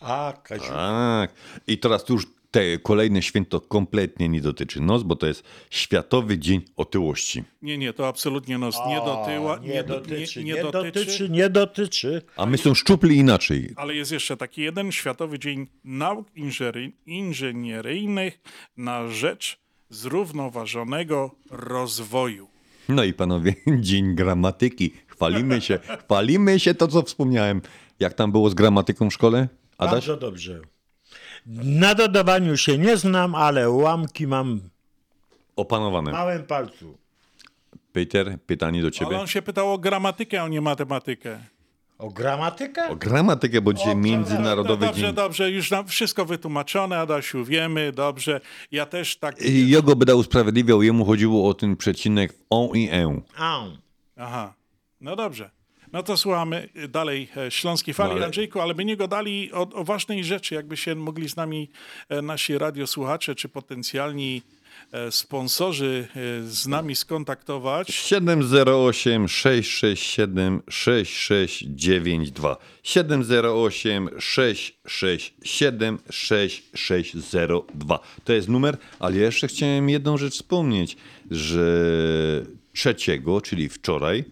A, Kaziu. Tak. I teraz tu już te kolejne święto kompletnie nie dotyczy nos, bo to jest Światowy Dzień Otyłości. Nie, nie, to absolutnie nos nie dotyła. nie do- dotyczy, nie, nie dotyczy, dotyczy, nie dotyczy. A my są szczupli inaczej. Ale jest jeszcze taki jeden Światowy Dzień Nauk Inżyniery- Inżynieryjnych na rzecz zrównoważonego rozwoju. No i panowie, Dzień Gramatyki. Chwalimy się, chwalimy się to, co wspomniałem. Jak tam było z gramatyką w szkole? Adaś? Bardzo dobrze. Na dodawaniu się nie znam, ale ułamki mam Opanowane. w małym palcu. Peter, pytanie do Ale ciebie. on się pytał o gramatykę, a nie matematykę. O gramatykę? O gramatykę, bo dzisiaj Międzynarodowy No dobrze, Dzień... dobrze, już nam wszystko wytłumaczone, Adasiu, wiemy, dobrze. Ja też tak... I Jogo by dał usprawiedliwiał, jemu chodziło o ten przecinek on i e. Au. Aha, no dobrze. No to słuchamy dalej e, Śląskiej Fali, Dalej. Andrzejku, ale by nie gadali o, o ważnej rzeczy, jakby się mogli z nami e, nasi radiosłuchacze czy potencjalni e, sponsorzy z nami skontaktować. 708 667 6692 708 667 6602 To jest numer, ale jeszcze chciałem jedną rzecz wspomnieć, że trzeciego, czyli wczoraj,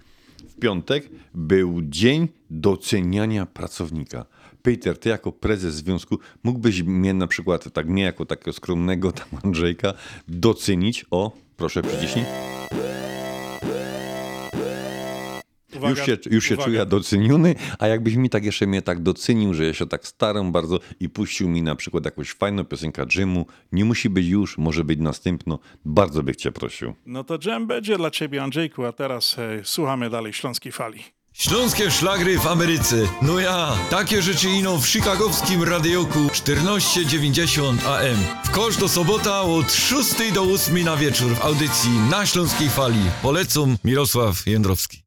piątek, był dzień doceniania pracownika. Peter, ty jako prezes związku mógłbyś mnie na przykład, tak mnie jako takiego skromnego tam Andrzejka, docenić o, proszę przyciśnij. Uwaga, już się, już się uwaga. czuję doceniony, a jakbyś mi tak jeszcze mnie tak docenił, że ja się tak staram bardzo i puścił mi na przykład jakąś fajną piosenkę Jimu, nie musi być już, może być następno, bardzo bych cię prosił. No to dżem będzie dla ciebie, Andrzejku, a teraz e, słuchamy dalej Śląskiej Fali. Śląskie szlagry w Ameryce. No ja, takie rzeczy ino w chicagowskim radioku 1490 AM. W kosz do sobota od 6 do 8 na wieczór w audycji na Śląskiej Fali. Polecam Mirosław Jędrowski.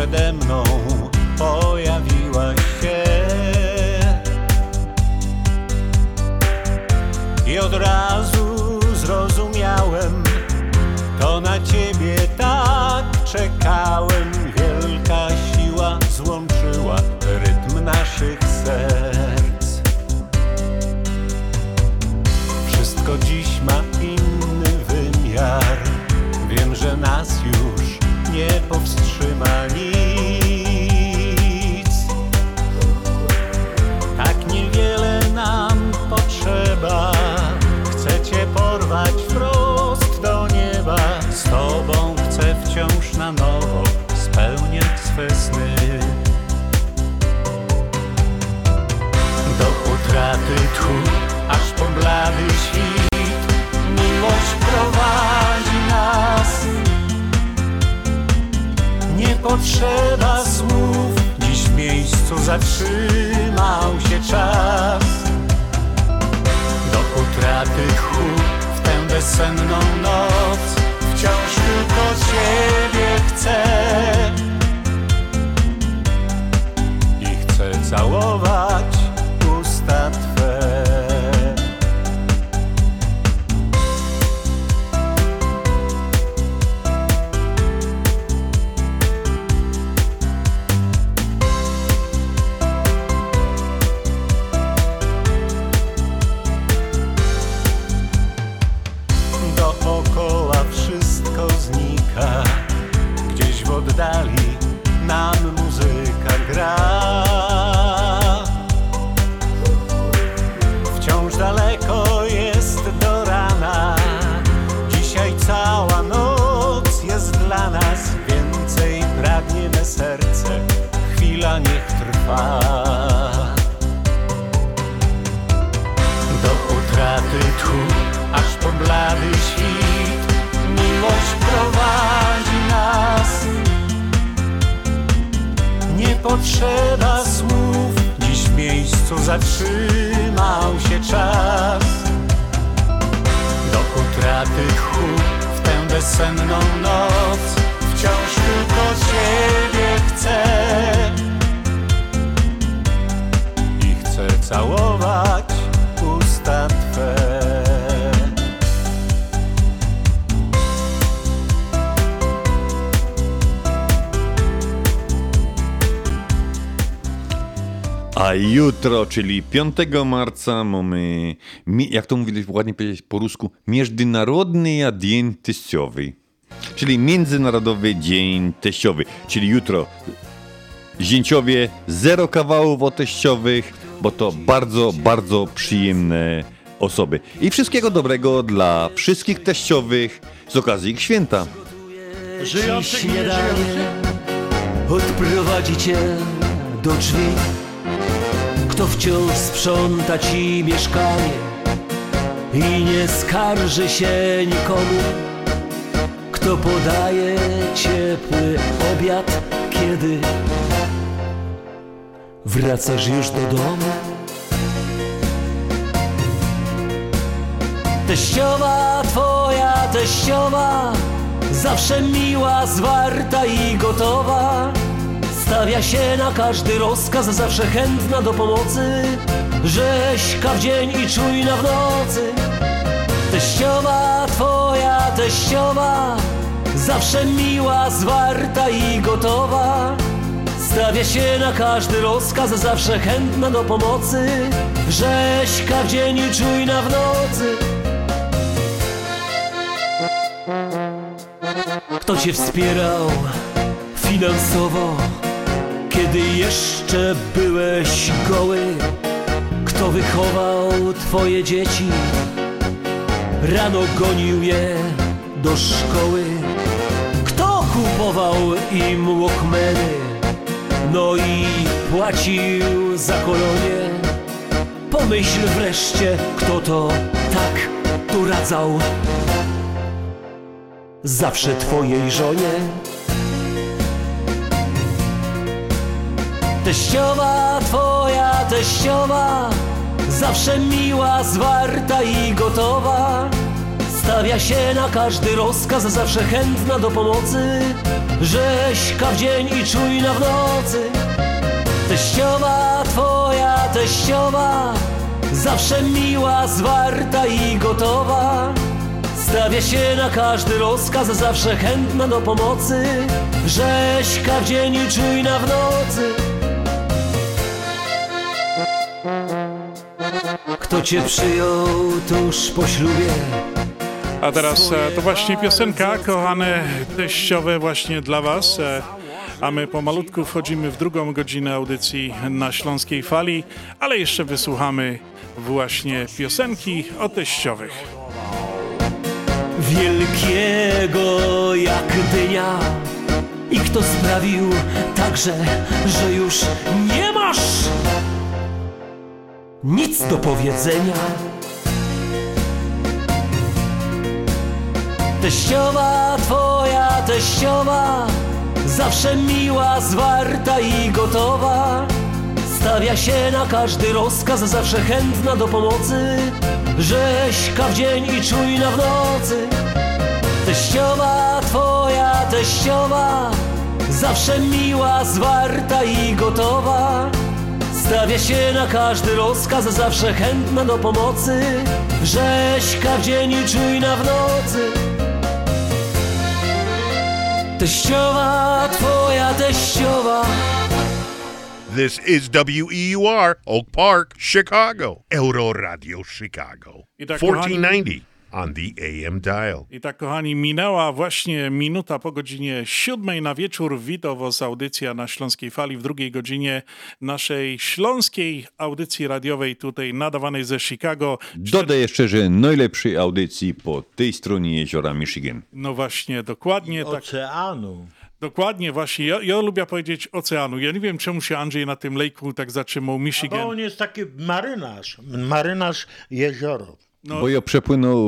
Przede mną pojawiła się. I od razu zrozumiałem, to na ciebie tak czekałem. Wielka siła złączyła rytm naszych serc. Wszystko dziś ma inny wymiar. Wiem, że nas już nie powstrzyma nic. Tak niewiele nam potrzeba. Chcę cię porwać wprost do nieba. Z tobą chcę wciąż na nowo spełniać swe sny. Do utraty tchu, aż po blady świt Miłość prowadzi potrzeba słów. Dziś w miejscu zatrzymał się czas. Do utraty tchu w tę bezsenną noc. Wciąż tylko Ciebie chcę. I chcę całować jutro, czyli 5 marca, mamy, jak to mówić ładnie powiedzieć po rusku, Międzynarodny Dzień Teściowy. Czyli Międzynarodowy Dzień Teściowy. Czyli jutro zięciowie, zero kawałów o teściowych, bo to bardzo, bardzo przyjemne osoby. I wszystkiego dobrego dla wszystkich teściowych z okazji ich święta. Żyjących i śniadanie nieżyjących. odprowadzi cię do drzwi. Kto wciąż sprząta ci mieszkanie i nie skarży się nikomu. Kto podaje ciepły obiad, kiedy wracasz już do domu. Teściowa twoja, teściowa Zawsze miła, zwarta i gotowa Stawia się na każdy rozkaz, zawsze chętna do pomocy. Rzeźka w dzień i czujna w nocy. Teściowa twoja, teściowa Zawsze miła, zwarta i gotowa. Stawia się na każdy rozkaz, zawsze chętna do pomocy. Rzeźka w dzień i czujna w nocy. Kto cię wspierał finansowo, kiedy jeszcze byłeś goły? Kto wychował twoje dzieci? Rano gonił je do szkoły. Kto kupował im łokmeny? No i płacił za kolonie. Pomyśl wreszcie, kto to tak doradzał zawsze twojej żonie. Teściowa twoja, teściowa, zawsze miła, zwarta i gotowa. Stawia się na każdy rozkaz, zawsze chętna do pomocy. Rzeźka w dzień i czujna w nocy. Teściowa twoja, teściowa, zawsze miła, zwarta i gotowa. Stawia się na każdy rozkaz, zawsze chętna do pomocy. Rzeźka w dzień i czujna w nocy. Kto cię przyjął tuż po ślubie? A teraz e, to właśnie piosenka, kochane teściowe, właśnie dla Was. E, A my pomalutku wchodzimy w drugą godzinę audycji na Śląskiej Fali, ale jeszcze wysłuchamy właśnie piosenki o teściowych. Wielkiego jak dynia I kto sprawił także, że już nie masz nic do powiedzenia. Teściowa twoja, teściowa Zawsze miła, zwarta i gotowa. Stawia się na każdy rozkaz, zawsze chętna do pomocy. Rzeźka w dzień i czujna w nocy. Teściowa twoja, teściowa Zawsze miła, zwarta i gotowa Stawia się na każdy rozkaz, zawsze chętna do pomocy Rzeźka w dzień i czujna w nocy Teściowa twoja, teściowa This is WEUR, Oak Park, Chicago. Euro Radio Chicago. I tak, 1490 on the AM dial. I tak, kochani, minęła właśnie minuta po godzinie siódmej na wieczór. Witam Was audycja na Śląskiej Fali w drugiej godzinie naszej śląskiej audycji radiowej tutaj nadawanej ze Chicago. Dodaj jeszcze, że najlepszej audycji po tej stronie jeziora Michigan. No właśnie, dokładnie. Tak, Oceanu. Dokładnie, właśnie. Ja, ja lubię powiedzieć oceanu. Ja nie wiem, czemu się Andrzej na tym lejku tak zatrzymał, Bo Michigan. on jest taki marynarz, marynarz jezioro. No, Bo ja przepłynął,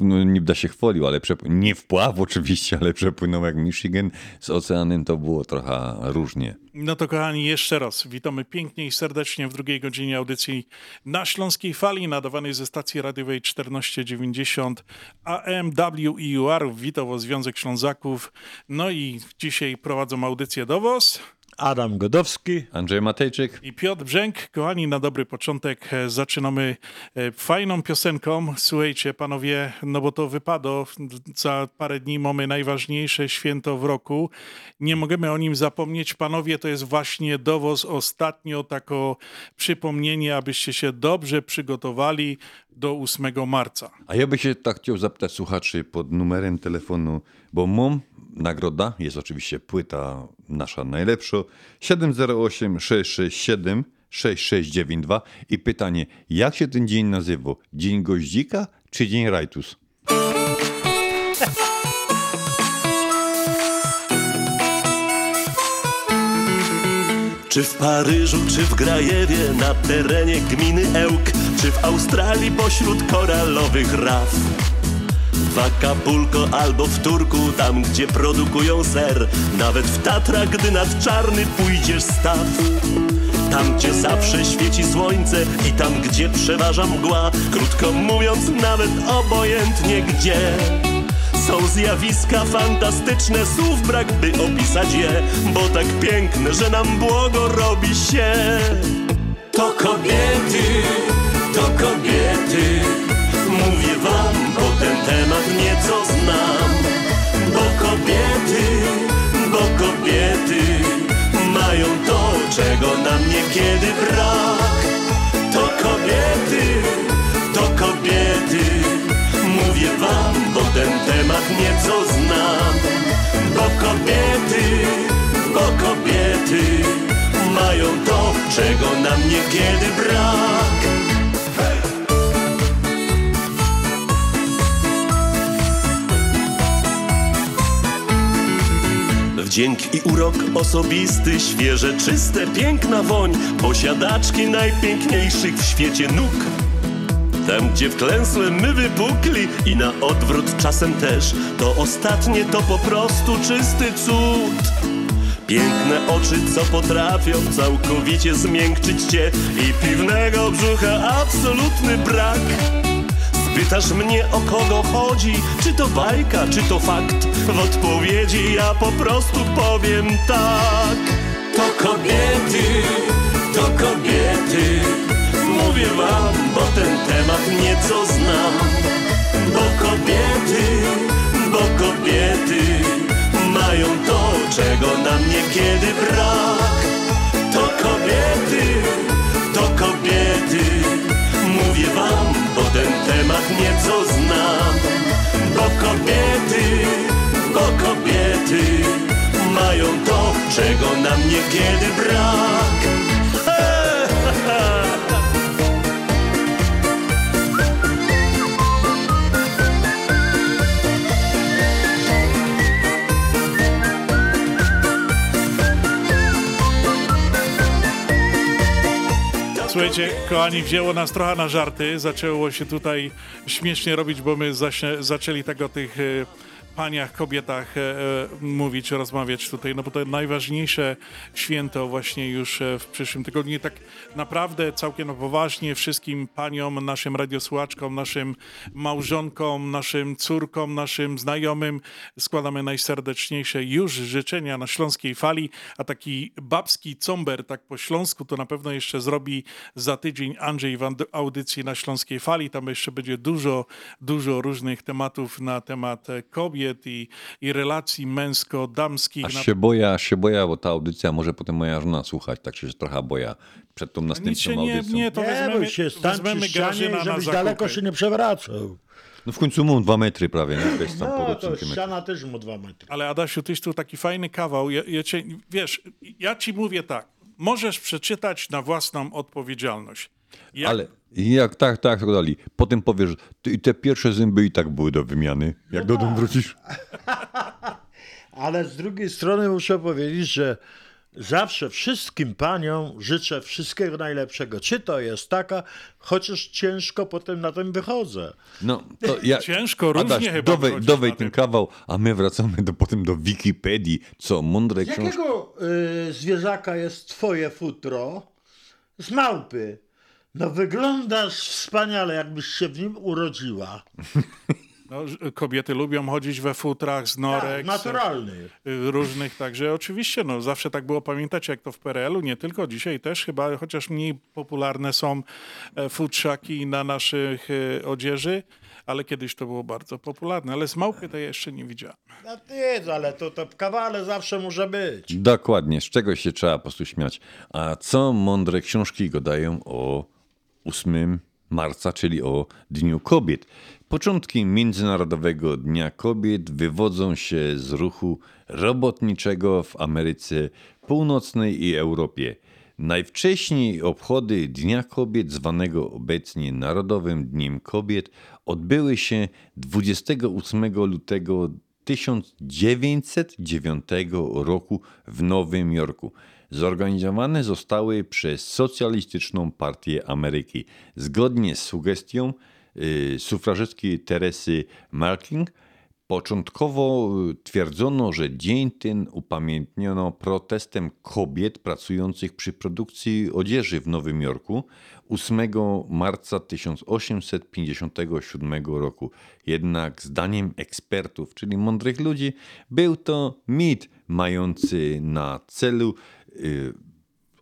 no nie da się chwalił, ale przep... nie wpław oczywiście, ale przepłynął jak Michigan z oceanem, to było trochę różnie. No to kochani, jeszcze raz witamy pięknie i serdecznie w drugiej godzinie audycji na Śląskiej Fali, nadawanej ze stacji radiowej 1490 AM WEUR, Witowo Związek Ślązaków. No i dzisiaj prowadzą audycję do Was. Adam Godowski. Andrzej Matejczyk. I Piotr Brzęk. Kochani, na dobry początek e, zaczynamy e, fajną piosenką. Słuchajcie, panowie, no bo to wypadło. Za parę dni mamy najważniejsze święto w roku. Nie możemy o nim zapomnieć. Panowie, to jest właśnie dowoz ostatnio, tako przypomnienie, abyście się dobrze przygotowali do 8 marca. A ja bych się tak chciał zapytać słuchaczy pod numerem telefonu, bo mam nagroda, jest oczywiście płyta nasza najlepsza, 708 667 6692 i pytanie, jak się ten dzień nazywał? Dzień goździka czy dzień rajtus? Czy w Paryżu, czy w Grajewie, na terenie gminy Ełk, czy w Australii pośród koralowych raf. W Acapulco albo w Turku, tam gdzie produkują ser, nawet w Tatrach, gdy nad czarny pójdziesz staw. Tam, gdzie zawsze świeci słońce i tam, gdzie przeważa mgła, krótko mówiąc, nawet obojętnie gdzie. Są zjawiska fantastyczne, słów brak by opisać je, bo tak piękne, że nam błogo robi się. To kobiety, to kobiety, czego nam niekiedy brak. To kobiety, to kobiety, mówię wam, bo ten temat nieco znam. Bo kobiety, bo kobiety mają to, czego nam niekiedy brak. Wdzięk i urok osobisty, świeże, czyste, piękna woń, posiadaczki najpiękniejszych w świecie nóg. Tam, gdzie wklęsłe my wypukli i na odwrót czasem też, to ostatnie to po prostu czysty cud. Piękne oczy, co potrafią całkowicie zmiękczyć cię i piwnego brzucha absolutny brak. Spytasz mnie o kogo chodzi, czy to bajka, czy to fakt? W odpowiedzi ja po prostu powiem tak. To kobiety, to kobiety, mówię wam, bo ten temat nieco znam. Bo kobiety, bo kobiety mają to, czego nam niekiedy brak. To kobiety, to kobiety, mówię wam, ten temat nieco znam. Bo kobiety, bo kobiety mają to, czego nam niekiedy brak. Słuchajcie, kochani, wzięło nas trochę na żarty. Zaczęło się tutaj śmiesznie robić, bo my zaczęli tak o tych e, paniach, kobietach e, e, mówić, rozmawiać tutaj, no bo to najważniejsze święto właśnie już e, w przyszłym tygodniu. I tak naprawdę całkiem na poważnie wszystkim paniom, naszym radiosłuchaczkom, naszym małżonkom, naszym córkom, naszym znajomym składamy najserdeczniejsze już życzenia na Śląskiej Fali, a taki babski comber tak po śląsku to na pewno jeszcze zrobi za tydzień Andrzej w audycji na Śląskiej Fali. Tam jeszcze będzie dużo, dużo różnych tematów na temat e, kobiet i, i relacji męsko-damskich. Aż się boję, aż się boję, bo ta audycja może potem moja żona słuchać, tak się trochę boję przed tą następną Nic się nie, audycją. nie, to Nie wezmemy, się, wezmemy ścianie, żebyś daleko się nie przewracał. No w końcu mam dwa metry prawie, nie? Jest tam No, to ściana też mu dwa metry. Ale Adasiu, tyś tu taki fajny kawał. Ja, ja cię, wiesz, ja ci mówię tak. Możesz przeczytać na własną odpowiedzialność. Jak, Ale jak tak, tak, tak dalej. Potem powiesz, ty, i te pierwsze zęby i tak były do wymiany. Jak do domu wrócisz. Ale z drugiej strony muszę powiedzieć, że zawsze wszystkim paniom życzę wszystkiego najlepszego. Czy to jest taka, chociaż ciężko potem na tym wychodzę. No, to ja, Ciężko, różnie Adaś, chyba dowej, dowej ten kawał, a my wracamy do, potem do Wikipedii, co mądre Z książki. jakiego y, zwierzaka jest twoje futro? Z małpy. No wyglądasz wspaniale, jakbyś się w nim urodziła. No, kobiety lubią chodzić we futrach z norek. Tak, naturalny. z, y, Różnych, także oczywiście, no zawsze tak było, pamiętacie jak to w PRL-u, nie tylko dzisiaj też chyba, chociaż mniej popularne są e, futrzaki na naszych e, odzieży, ale kiedyś to było bardzo popularne, ale z małpy to ja jeszcze nie widziałem. No ty, ale to, to w kawale zawsze może być. Dokładnie, z czego się trzeba po prostu śmiać. A co mądre książki gadają o 8 marca, czyli o Dniu Kobiet. Początki Międzynarodowego Dnia Kobiet wywodzą się z ruchu robotniczego w Ameryce Północnej i Europie. Najwcześniej obchody Dnia Kobiet, zwanego obecnie Narodowym Dniem Kobiet, odbyły się 28 lutego 1909 roku w Nowym Jorku. Zorganizowane zostały przez Socjalistyczną Partię Ameryki. Zgodnie z sugestią y, Teresy Marking, Początkowo y, twierdzono, że dzień ten upamiętniono protestem kobiet pracujących przy produkcji odzieży w Nowym Jorku 8 marca 1857 roku. Jednak zdaniem ekspertów, czyli mądrych ludzi, był to mit mający na celu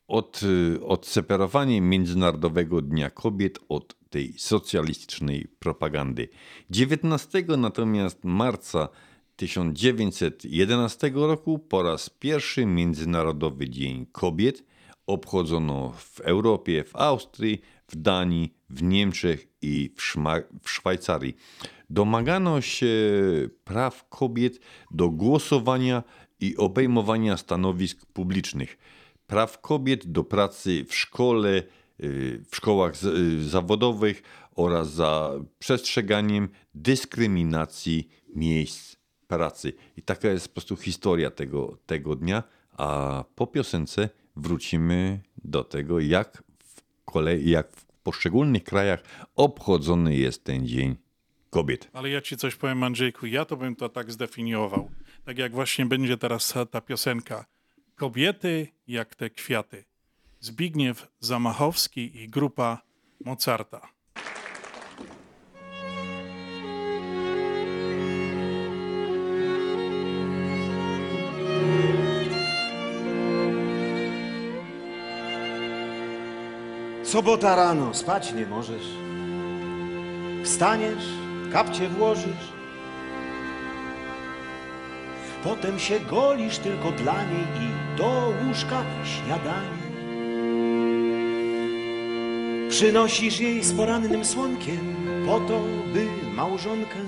od, y, odseparowanie Międzynarodowego Dnia Kobiet od tej socjalistycznej propagandy. 19 natomiast marca 1911 roku po raz pierwszy Międzynarodowy Dzień Kobiet obchodzono w Europie, w Austrii, w Danii, w Niemczech i w, Szma- w Szwajcarii. Domagano się praw kobiet do głosowania i obejmowania stanowisk publicznych praw kobiet do pracy w szkole, y, w szkołach y, zawodowych oraz za przestrzeganiem dyskryminacji miejsc pracy. I taka jest po prostu historia tego, tego dnia, a po piosence wrócimy do tego, jak w, kolei, jak w poszczególnych krajach obchodzony jest ten Dzień Kobiet. Ale ja ci coś powiem, Andrzejku, ja to bym to tak zdefiniował. Tak jak właśnie będzie teraz ta- piosenka. Kobiety jak te kwiaty. Zbigniew Zamachowski i grupa Mozarta. Sobota rano, spać nie możesz. Wstaniesz, kapcie włożysz. Potem się golisz tylko dla niej i do łóżka śniadanie. Przynosisz jej z porannym słonkiem po to, by małżonkę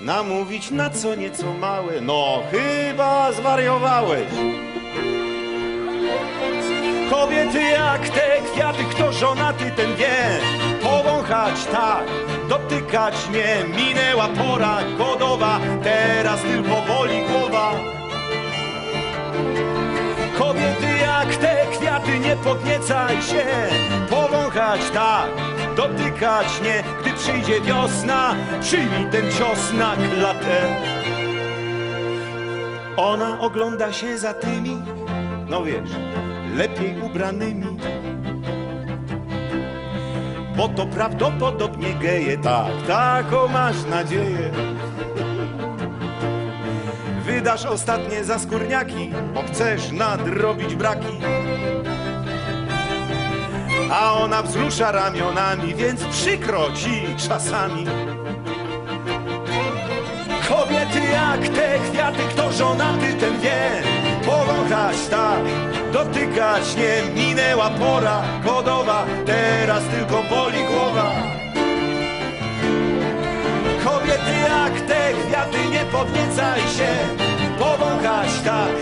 namówić na co nieco małe. No chyba zwariowałeś. Kobiety jak te kwiaty, kto żonaty ten wie Powąchać tak, dotykać mnie Minęła pora godowa, teraz tylko boli głowa. Kobiety jak te kwiaty, nie podniecaj się Powąchać tak, dotykać nie. Gdy przyjdzie wiosna, przyjmij ten cios na klatę. Ona ogląda się za tymi, no wiesz, lepiej ubranymi. Bo to prawdopodobnie geje, tak, taką masz nadzieję. Wydasz ostatnie za skórniaki, bo chcesz nadrobić braki. A ona wzrusza ramionami, więc przykro ci czasami. Kobiety jak te kwiaty, kto żonaty ten wie Powąchać tak, dotykać nie Minęła pora. Godowa, teraz tylko boli głowa. Kobiety jak te kwiaty, nie podniecaj się. Powąchać tak,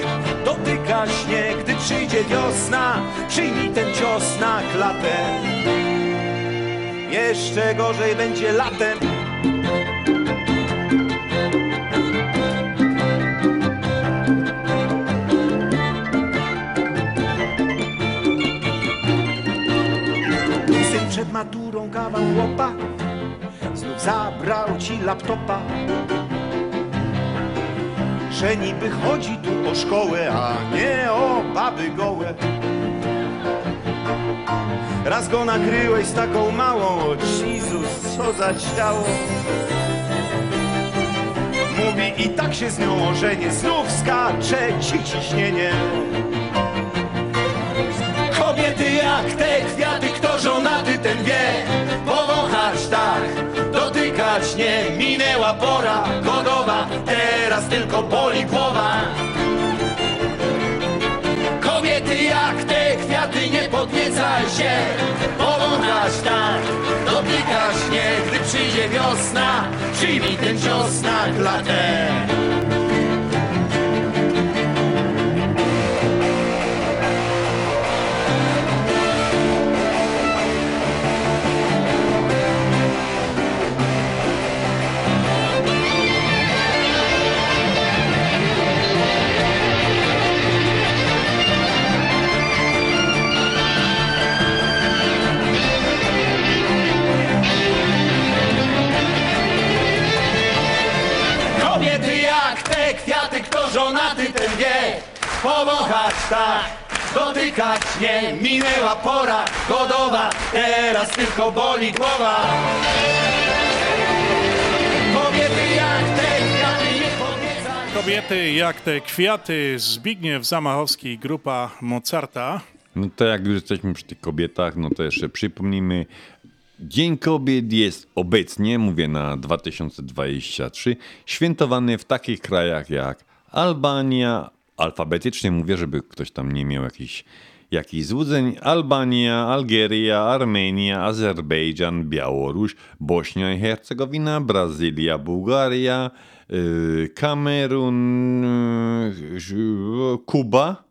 dotykać nie Gdy przyjdzie wiosna, przyjmij ten cios na klatę Jeszcze gorzej będzie latem kawał łopa. Znów zabrał ci laptopa. Że niby chodzi tu o szkołę, a nie o baby gołe. Raz go nakryłeś z taką małą, o Jezus, co za ciało. Mówi i tak się z nią ożenię, znów skacze ci ciśnienie Kobiety jak te kwiaty, kto żonaty ten wie. Powąchać tak, dotykać nie Minęła pora. Godowa, teraz tylko boli głowa. Kobiety jak te kwiaty, nie podniecaj się. Powąchać tak, dotykać nie Gdy przyjdzie wiosna, przyjmij ten cios na klatę żonaty ten wie. Powąchać tak, dotykać nie. Minęła pora godowa, teraz tylko boli głowa. Kobiety jak te kwiaty, nie Kobiety jak te kwiaty, Zbigniew Zamachowski grupa Mozarta. No to jak już jesteśmy przy tych kobietach, no to jeszcze przypomnijmy, Dzień Kobiet jest obecnie, mówię na 2023, świętowany w takich krajach jak Albania, alfabetycznie mówię, żeby ktoś tam nie miał jakichś jakichś złudzeń, Albania, Algieria, Armenia, Azerbejdżan, Białoruś, Bośnia i Hercegowina, Brazylia, Bułgaria, yy, Kamerun, yy, Kuba,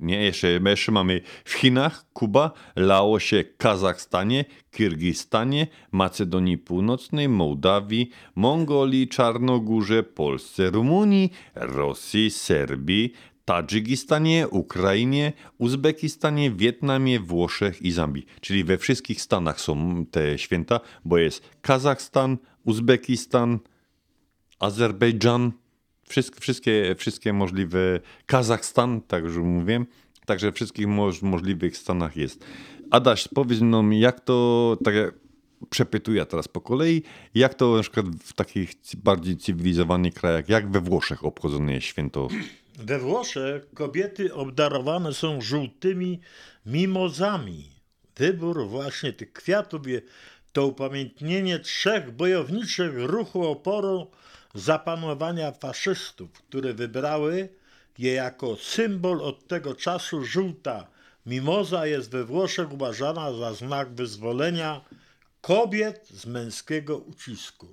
nie, jeszcze, jeszcze mamy w Chinach, Kuba, Laosie, Kazachstanie, Kirgistanie, Macedonii Północnej, Mołdawii, Mongolii, Czarnogórze, Polsce, Rumunii, Rosji, Serbii, Tadżykistanie, Ukrainie, Uzbekistanie, Wietnamie, Włoszech i Zambii. Czyli we wszystkich stanach są te święta, bo jest Kazachstan, Uzbekistan, Azerbejdżan, wszystkie, wszystkie, wszystkie możliwe, Kazachstan, tak już mówiłem, także w wszystkich moż, możliwych stanach jest. Adaś, powiedz nam, jak to, tak jak przepytuję teraz po kolei, jak to na przykład w takich bardziej cywilizowanych krajach, jak we Włoszech obchodzone jest święto We Włoszech kobiety obdarowane są żółtymi mimozami. Wybór właśnie tych kwiatów to upamiętnienie trzech bojowniczych ruchu oporu zapanowania faszystów, które wybrały je jako symbol od tego czasu żółta. Mimoza jest we Włoszech uważana za znak wyzwolenia kobiet z męskiego ucisku.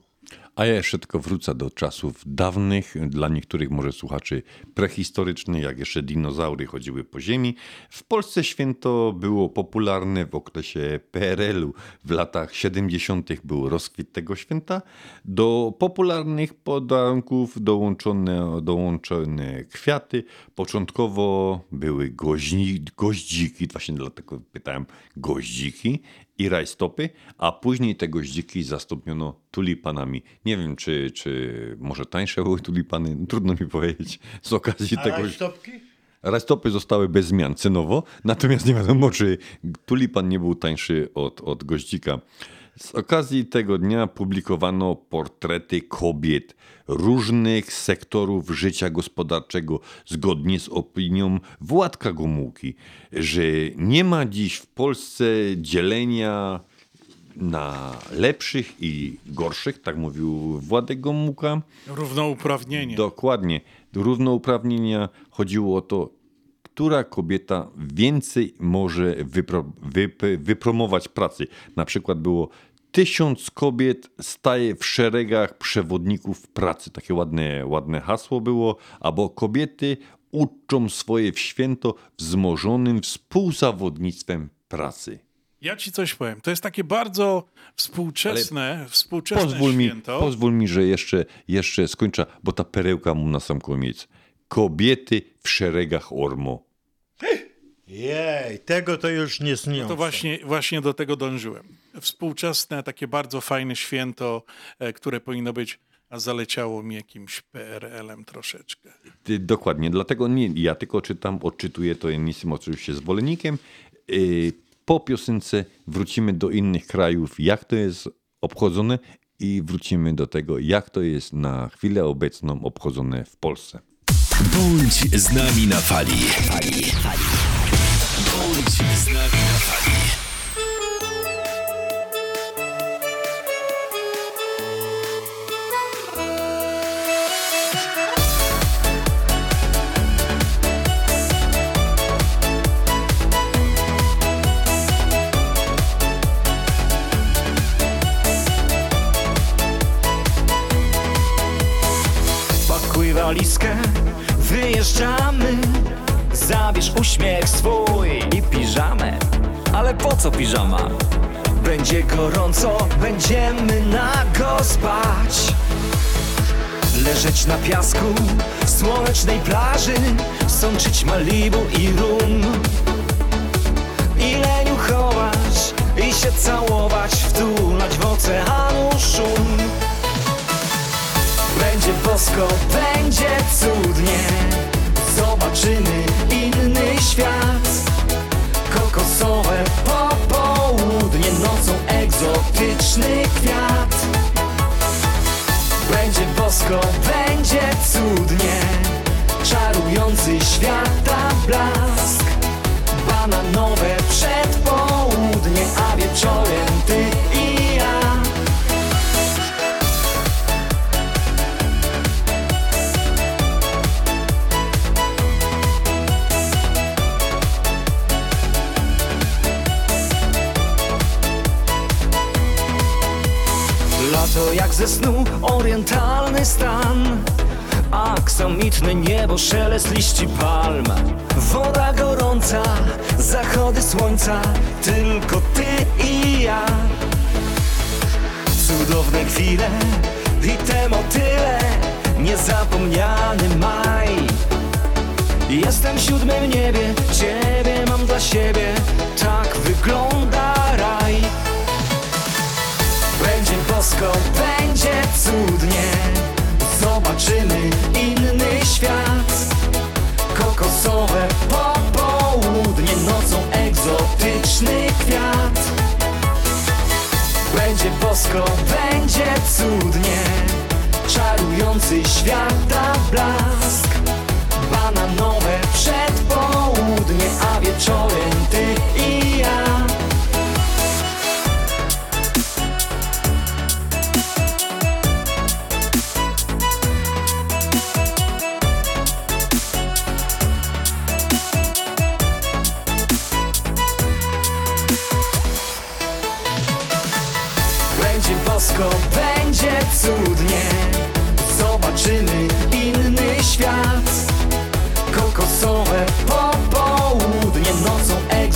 A ja jeszcze tylko wrócę do czasów dawnych, dla niektórych może słuchaczy prehistorycznych, jak jeszcze dinozaury chodziły po ziemi. W Polsce święto było popularne w okresie PRL-u. W latach 70. był rozkwit tego święta. Do popularnych podarunków dołączone, dołączone kwiaty. Początkowo były goździki, właśnie dlatego pytałem, goździki i rajstopy, a później te goździki zastąpiono tulipanami. Nie wiem, czy, czy może tańsze były tulipany, trudno mi powiedzieć z okazji A tego. rajstopki? Rajstopy zostały bez zmian cenowo, natomiast nie wiadomo, czy tulipan nie był tańszy od, od goździka. Z okazji tego dnia publikowano portrety kobiet różnych sektorów życia gospodarczego, zgodnie z opinią Władka Gomułki, że nie ma dziś w Polsce dzielenia na lepszych i gorszych, tak mówił Władek Gomułka. Równouprawnienie. Dokładnie. Równouprawnienia chodziło o to, która kobieta więcej może wypro, wyp- wypromować pracy. Na przykład było tysiąc kobiet staje w szeregach przewodników pracy. Takie ładne, ładne hasło było. Albo kobiety uczą swoje w święto wzmożonym współzawodnictwem pracy. Ja ci coś powiem. To jest takie bardzo współczesne, współczesne Pozwól mi, święto. pozwól mi, że jeszcze, jeszcze skończę, bo ta perełka mu na sam koniec. Kobiety w szeregach Ormo. Jej, tego to już nie śnią. No to właśnie, właśnie do tego dążyłem. Współczesne, takie bardzo fajne święto, e, które powinno być, a zaleciało mi jakimś PRL-em troszeczkę. Ty- Dokładnie, dlatego nie ja tylko czytam, odczytuję to, ja nie jestem oczywiście zwolennikiem. Yy, Po piosence wrócimy do innych krajów, jak to jest obchodzone i wrócimy do tego, jak to jest na chwilę obecną obchodzone w Polsce. Bądź z nami na fali. Bądź z nami na fali. Walizkę, wyjeżdżamy Zabierz uśmiech swój i piżamę. Ale po co piżama? Będzie gorąco, będziemy nago spać. Leżeć na piasku, słonecznej plaży Sączyć Malibu i rum. I leniuchować, i się całować Wtulać w oceanu szum. Będzie bosko, będzie cudnie Zobaczymy inny świat. Kokosowe popołudnie Nocą egzotyczny kwiat. Będzie bosko, będzie cudnie. Czarujący świata blask. Bananowe przedpołudnie A wieczorem Aksamitne niebo, szelest liści palm. Woda gorąca, zachody słońca Tylko ty i ja. Cudowne chwile i te motyle Niezapomniany maj. Jestem w siódmym niebie, ciebie mam dla siebie Tak wygląda raj. Będzie bosko, będzie cudnie Zobaczymy świat. Kokosowe popołudnie Nocą egzotyczny kwiat. Będzie bosko, będzie cudnie. Czarujący świata blask. Bananowe przedpołudnie A wieczorem ty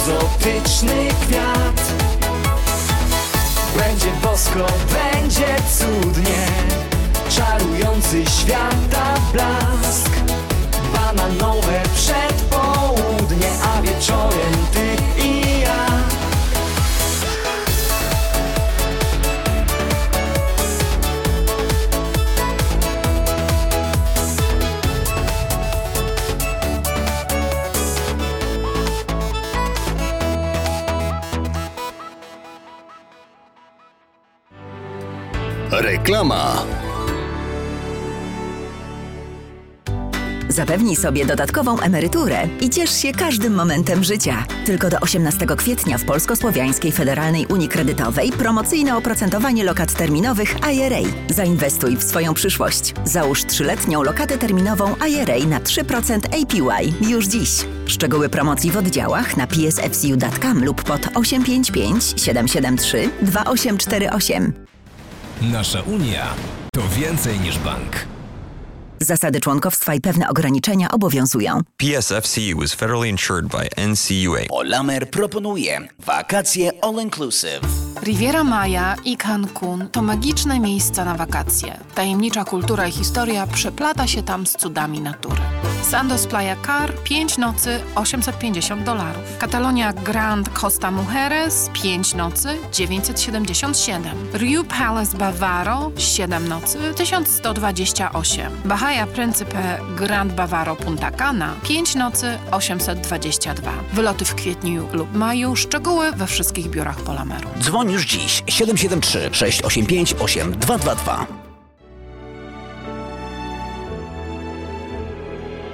egzotyczny kwiat. Będzie bosko, będzie cudnie Czarujący świata blask Reklama. Zapewnij sobie dodatkową emeryturę i ciesz się każdym momentem życia. Tylko do 18 kwietnia w Polsko-Słowiańskiej Federalnej Unii Kredytowej promocyjne oprocentowanie lokat terminowych IRA. Zainwestuj w swoją przyszłość. Załóż trzyletnią lokatę terminową IRA na 3% APY już dziś. Szczegóły promocji w oddziałach na psfcu.com lub pod 855 773 2848. Nasza Unia to więcej niż bank. Zasady członkowstwa i pewne ograniczenia obowiązują. PSFCU is federally insured by NCUA. Olamer proponuje wakacje all inclusive. Riviera Maya i Cancun to magiczne miejsca na wakacje. Tajemnicza kultura i historia przeplata się tam z cudami natury. Sandos Playa Car 5 nocy 850 dolarów. Catalonia Grand Costa Mujeres 5 nocy 977. Riu Palace Bavaro 7 nocy 1128. Bahia Principe Grand Bavaro Punta Cana 5 nocy 822. Wyloty w kwietniu lub maju. Szczegóły we wszystkich biurach Polameru. Dzwoń już dziś 773 685 8222.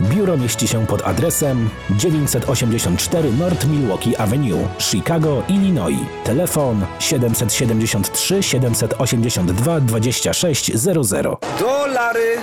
Biuro mieści się pod adresem 984 North Milwaukee Avenue, Chicago, Illinois. Telefon 773 782 2600. Dolary,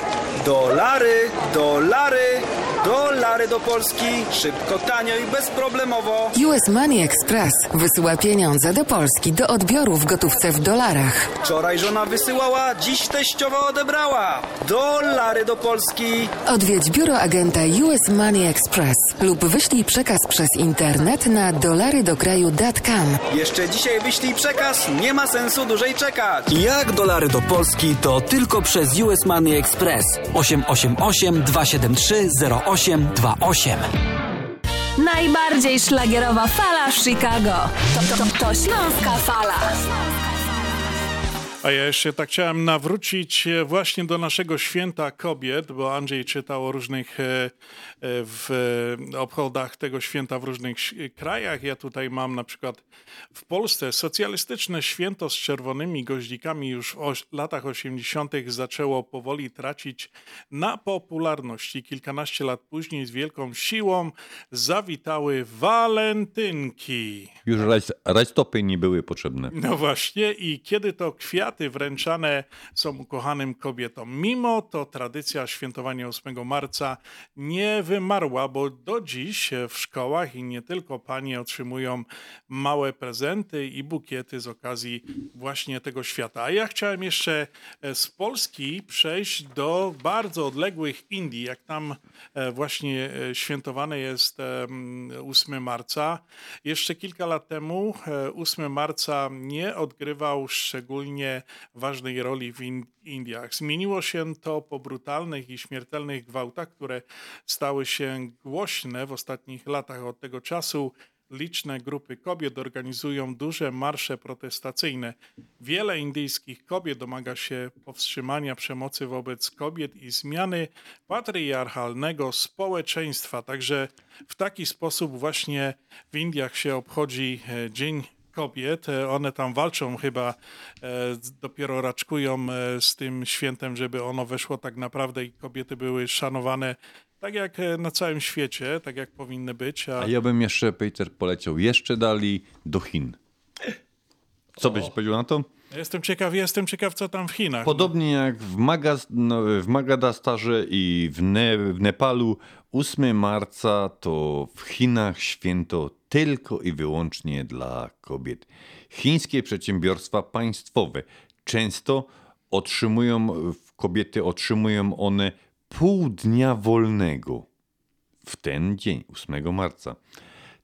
dolary, dolary, dolary do Polski. Szybko, tanio i bezproblemowo. US Money Express wysyła pieniądze do Polski do odbioru w gotówce w dolarach. Wczoraj żona wysyłała, dziś teściowa odebrała. Dolary do Polski. Odwiedź biuro agenta US Money Express lub wyślij przekaz przez internet na dolarydokraju.com. Jeszcze dzisiaj wyślij przekaz, nie ma sensu dłużej czekać. Jak dolary do Polski to tylko przez US Money Express 888 273 0828. Najbardziej szlagierowa fala w Chicago. To, to, to, to Śląska Fala. A ja jeszcze tak chciałem nawrócić e, właśnie do naszego święta kobiet, bo Andrzej czytał o różnych e, e, w obchodach tego święta w różnych krajach. Ja tutaj mam na przykład w Polsce socjalistyczne święto z czerwonymi goździkami już w latach 80. zaczęło powoli tracić na popularności. Kilkanaście lat później z wielką siłą zawitały walentynki. Już rajs- rajstopy nie były potrzebne. No właśnie, i kiedy to kwiaty wręczane są ukochanym kobietom, mimo to tradycja świętowania 8 marca nie wymarła, bo do dziś w szkołach i nie tylko panie otrzymują małe prezenty i bukiety z okazji właśnie tego świata. A ja chciałem jeszcze e, z Polski przejść do bardzo odległych Indii, jak tam e, właśnie e, świętowane jest em, 8 marca. Jeszcze kilka lat temu e, 8 marca nie odgrywał szczególnie ważnej roli w In- Indiach. Zmieniło się to po brutalnych i śmiertelnych gwałtach, które stały się głośne w ostatnich latach. Od tego czasu liczne grupy kobiet organizują duże marsze protestacyjne. Wiele indyjskich kobiet domaga się powstrzymania przemocy wobec kobiet i zmiany patriarchalnego społeczeństwa. Także w taki sposób właśnie w Indiach się obchodzi e, Dzień Kobiet. E, One tam walczą chyba, e, dopiero raczkują e, z tym świętem, żeby ono weszło tak naprawdę i kobiety były szanowane tak jak na całym świecie, tak jak powinny być. A, A ja bym jeszcze, Peter, poleciał jeszcze dalej do Chin. Co byś powiedział na to? Jestem ciekaw, jestem ciekaw, co tam w Chinach. Podobnie jak w, Magaz, no, w Magadastarze i w, ne, w Nepalu 8 marca to w Chinach święto tylko i wyłącznie dla kobiet. Chińskie przedsiębiorstwa państwowe często otrzymują, kobiety otrzymują one pół dnia wolnego w ten dzień, 8 marca.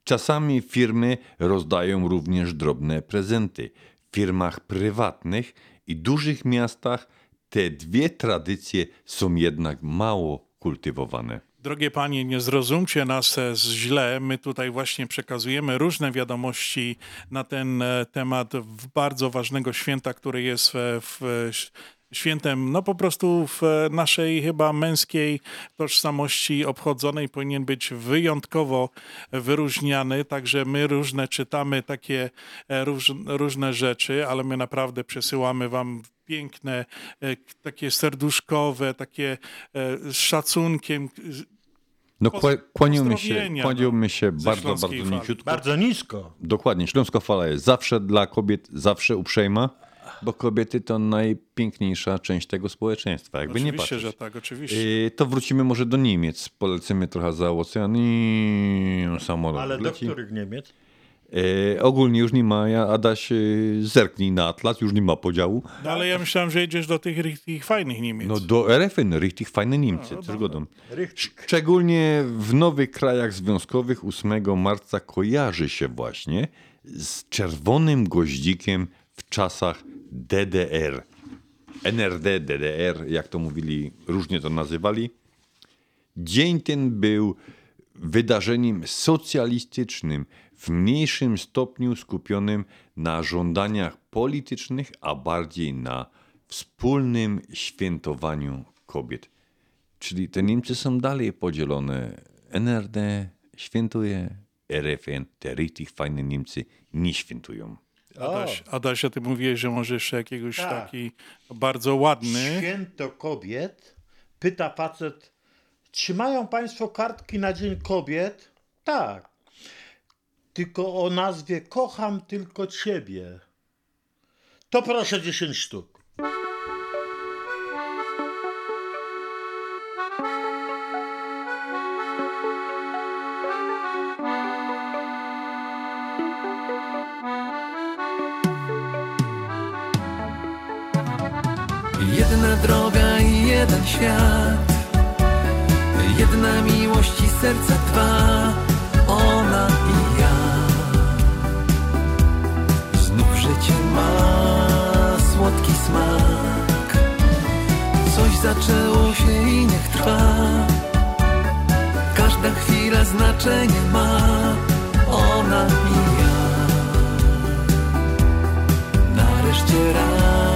Czasami firmy rozdają również drobne prezenty. W firmach prywatnych i dużych miastach te dwie tradycje są jednak mało kultywowane. Drogie panie, nie zrozumcie nas e, źle. My tutaj właśnie przekazujemy różne wiadomości na ten e, temat bardzo ważnego święta, które jest w, w świętem, no po prostu w naszej chyba męskiej tożsamości obchodzonej powinien być wyjątkowo wyróżniany, także my różne czytamy takie e, róż, różne rzeczy, ale my naprawdę przesyłamy wam piękne, e, takie serduszkowe, takie e, z szacunkiem. No, kła- kłaniamy się, kłaniamy się ze bardzo, bardzo Fali. niziutko. Bardzo nisko. Dokładnie. Śląska fala jest zawsze dla kobiet, zawsze uprzejma bo kobiety to najpiękniejsza część tego społeczeństwa, jakby nie Oczywiście, patrzeć. że tak, oczywiście. Yy, to wrócimy może do Niemiec. Polecimy trochę za ocean i samolot Ale do leci. których Niemiec? Yy, ogólnie już nie ma, ja Adaś zerknij na atlas, już nie ma podziału. No ale ja myślałem, że jedziesz do tych, tych fajnych Niemiec. No do RFN, richtig fajne Niemcy, no, zgodą. Szczególnie w nowych krajach związkowych 8 marca kojarzy się właśnie z czerwonym goździkiem w czasach DDR. NRD, DDR, jak to mówili, różnie to nazywali. Dzień ten był wydarzeniem socjalistycznym, w mniejszym stopniu skupionym na żądaniach politycznych, a bardziej na wspólnym świętowaniu kobiet. Czyli te Niemcy są dalej podzielone. NRD świętuje, RFN, te richtig fajne Niemcy nie świętują. Adaś, Adaś, a ty mówiłeś, że może jeszcze jakiegoś Tak. taki bardzo ładny. Święto kobiet. Pyta facet, trzymają państwo kartki na Dzień Kobiet? Tak. Tylko o nazwie Kocham tylko ciebie. To proszę 10 sztuk. Świat. Jedna miłość i serca dwa Ona i ja. Znów życie ma słodki smak. Coś zaczęło się i niech trwa. Każda chwila znaczenie ma. Ona i ja. Nareszcie razem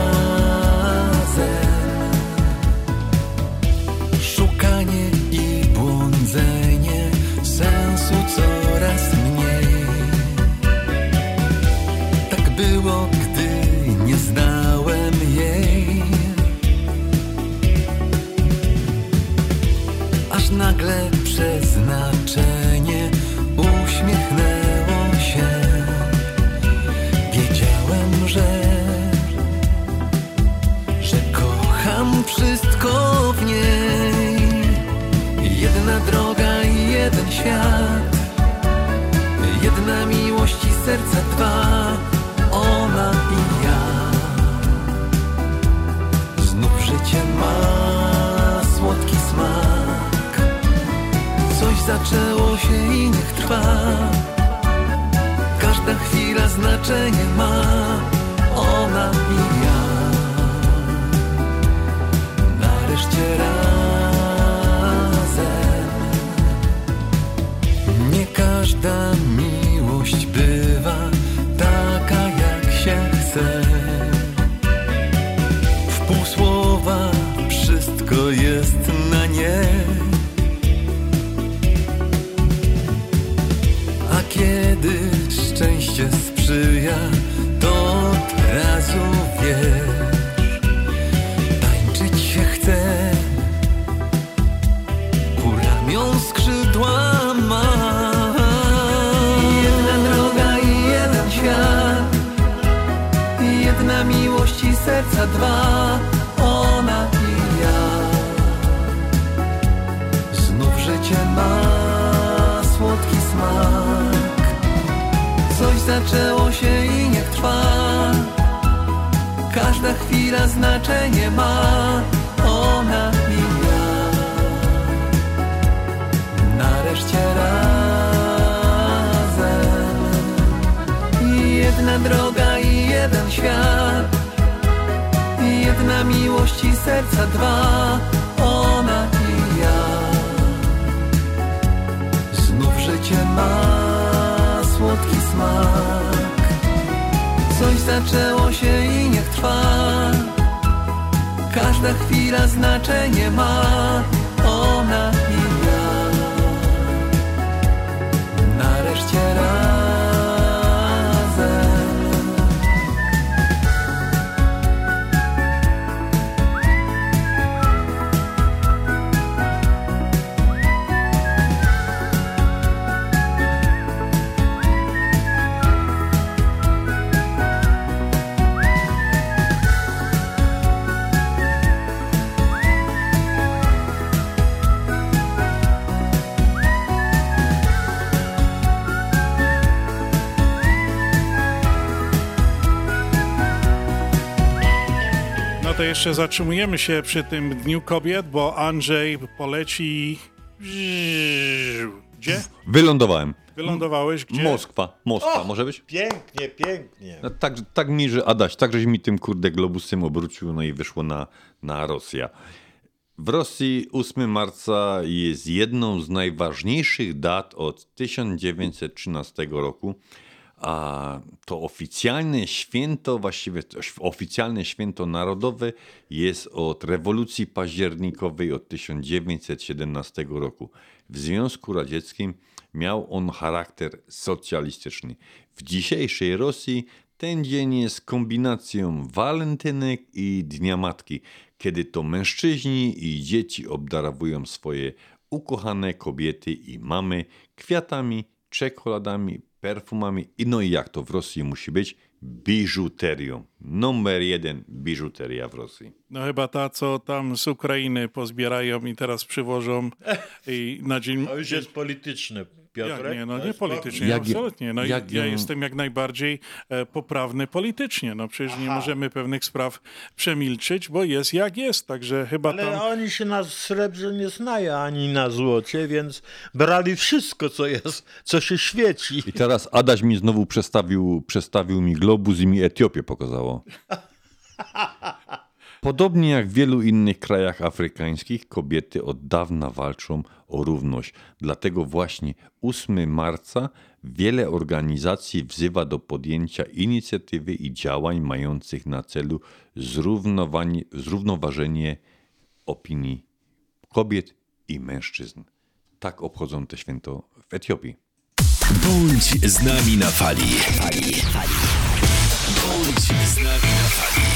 znaczenie ma, ona i ja. Nareszcie razem. Nie każda miłość bywa taka jak się chce. W pół słowa wszystko jest na nie. A kiedy szczęście sprzyja to od razu wiesz Tańczyć się chce. Ku ramion skrzydła ma. Jedna droga i jeden świat. Jedna miłość i serca dwa się i niech trwa. Każda chwila znaczenie ma. Ona i ja. Nareszcie razem. Jedna droga i jeden świat. Jedna miłość i serca dwa. Ona i ja. Znów życie ma słodki smak Coś zaczęło się i niech trwa. Każda chwila znaczenie ma jeszcze zatrzymujemy się przy tym Dniu Kobiet, bo Andrzej poleci... Gdzie? Wylądowałem. Wylądowałeś gdzie? Moskwa. Moskwa, O, może być? Pięknie, pięknie. No, tak, tak mi, że Adaś, tak żeś mi tym kurde globusem obrócił, no i wyszło na, na Rosja. W Rosji 8 marca jest jedną z najważniejszych dat od 1913 roku, a to oficjalne święto, właściwie oficjalne święto narodowe jest od rewolucji październikowej od 1917 roku. W Związku Radzieckim miał on charakter socjalistyczny. W dzisiejszej Rosji ten dzień jest kombinacją walentynek i Dnia Matki, kiedy to mężczyźni i dzieci obdarowują swoje ukochane kobiety i mamy kwiatami, czekoladami, perfumami i no i jak to w Rosji musi być, biżuterią. Numer jeden biżuteria w Rosji. No chyba ta, co tam z Ukrainy pozbierają i teraz przywożą i na dzień... To już jest polityczne, Piotrek. Jak nie, no nie politycznie, Jak- absolutnie. No, jak ja jestem jak najbardziej e, poprawny politycznie. No przecież nie możemy pewnych spraw przemilczyć, bo jest jak jest, także chyba Ale tam... oni się na srebrze nie znają ani na złocie, więc brali wszystko, co jest, co się świeci. I teraz Adaś mi znowu przestawił, przestawił mi globus i mi Etiopię pokazało. Podobnie jak w wielu innych krajach afrykańskich, kobiety od dawna walczą o równość. Dlatego właśnie 8 marca wiele organizacji wzywa do podjęcia inicjatywy i działań mających na celu zrównoważenie opinii kobiet i mężczyzn. Tak obchodzą to święto w Etiopii. Bądź z nami na fali. Bądź z nami na fali.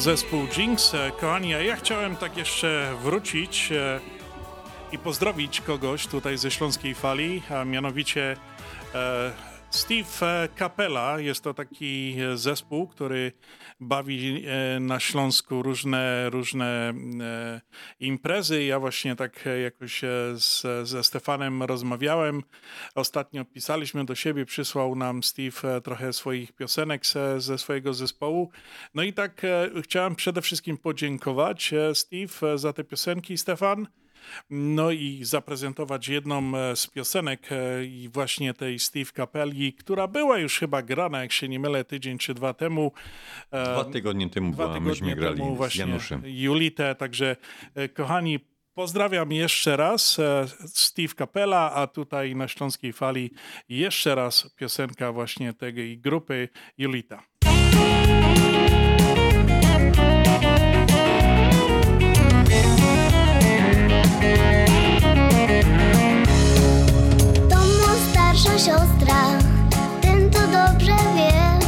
Zespół Jinx. E, Kochani, a ja chciałem tak jeszcze wrócić e, i pozdrowić kogoś tutaj ze Śląskiej Fali, a mianowicie e, Steve Capella. Jest to taki zespół, który bawi e, na Śląsku różne, różne e, imprezy. Ja właśnie tak e, jakoś e, z, ze Stefanem rozmawiałem. Ostatnio pisaliśmy do siebie, przysłał nam Steve e, trochę swoich piosenek ze, ze swojego zespołu. No i tak e, chciałem przede wszystkim podziękować e, Steve e, za te piosenki, Stefan. No i zaprezentować jedną e, z piosenek e, i właśnie tej Steve Capelli, która była już chyba grana, jak się nie mylę, tydzień czy dwa temu. E, Dwa tygodnie temu Dwa była, myśmy grali temu z właśnie Januszem. Julitę, także kochani, pozdrawiam jeszcze raz Steve Capella, a tutaj na Śląskiej Fali jeszcze raz piosenka właśnie tej grupy Julita. Siostra, ten to dobrze wie,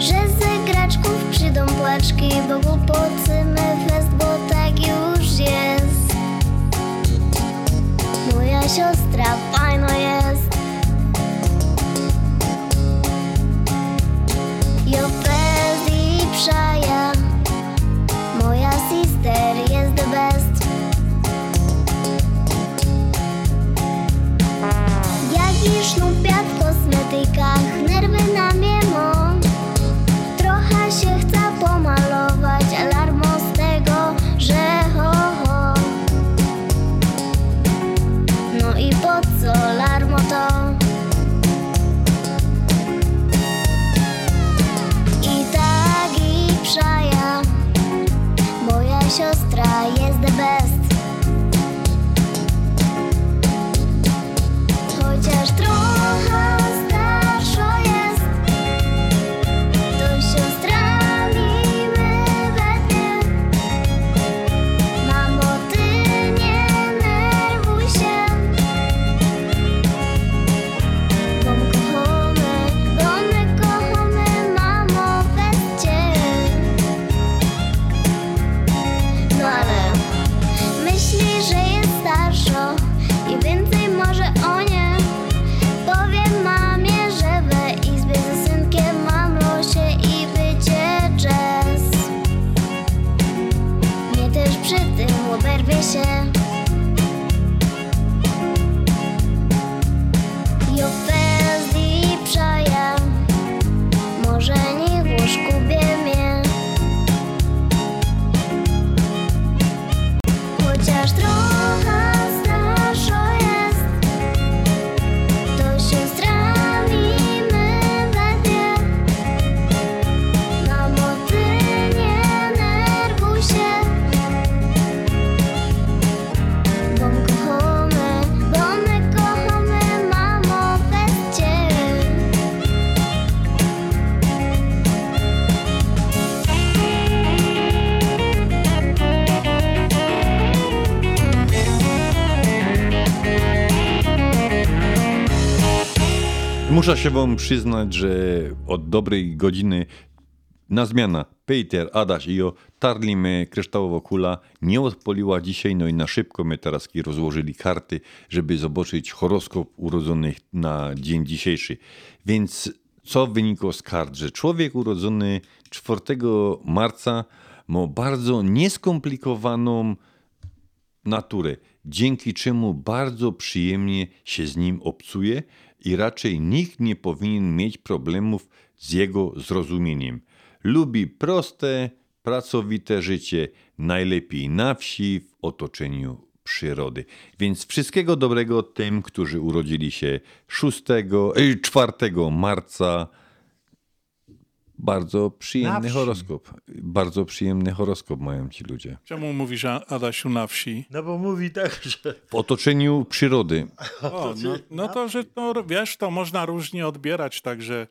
że ze graczków przyjdą płaczki, bo głupocymy fest, bo tak już jest. Moja siostra siostra jest the best. Chociaż trochę się. Muszę się wam przyznać, że od dobrej godziny na zmiana Peter, Adaś i o tarlimy kryształowo kula. Nie odpoliła dzisiaj, no i na szybko my teraz rozłożyli karty, żeby zobaczyć horoskop urodzonych na dzień dzisiejszy. Więc co wynikło z kart, że człowiek urodzony 4 marca ma bardzo nieskomplikowaną naturę, dzięki czemu bardzo przyjemnie się z nim obcuje i raczej nikt nie powinien mieć problemów z jego zrozumieniem. Lubi proste, pracowite życie, najlepiej na wsi, w otoczeniu przyrody. Więc wszystkiego dobrego tym, którzy urodzili się 6, e, 4 marca. Bardzo przyjemny horoskop. Bardzo przyjemny horoskop mają ci ludzie. Czemu mówisz, Adasiu, na wsi? No bo mówi tak, że W otoczeniu przyrody. O, no, no to, że to, wiesz, to można różnie odbierać, także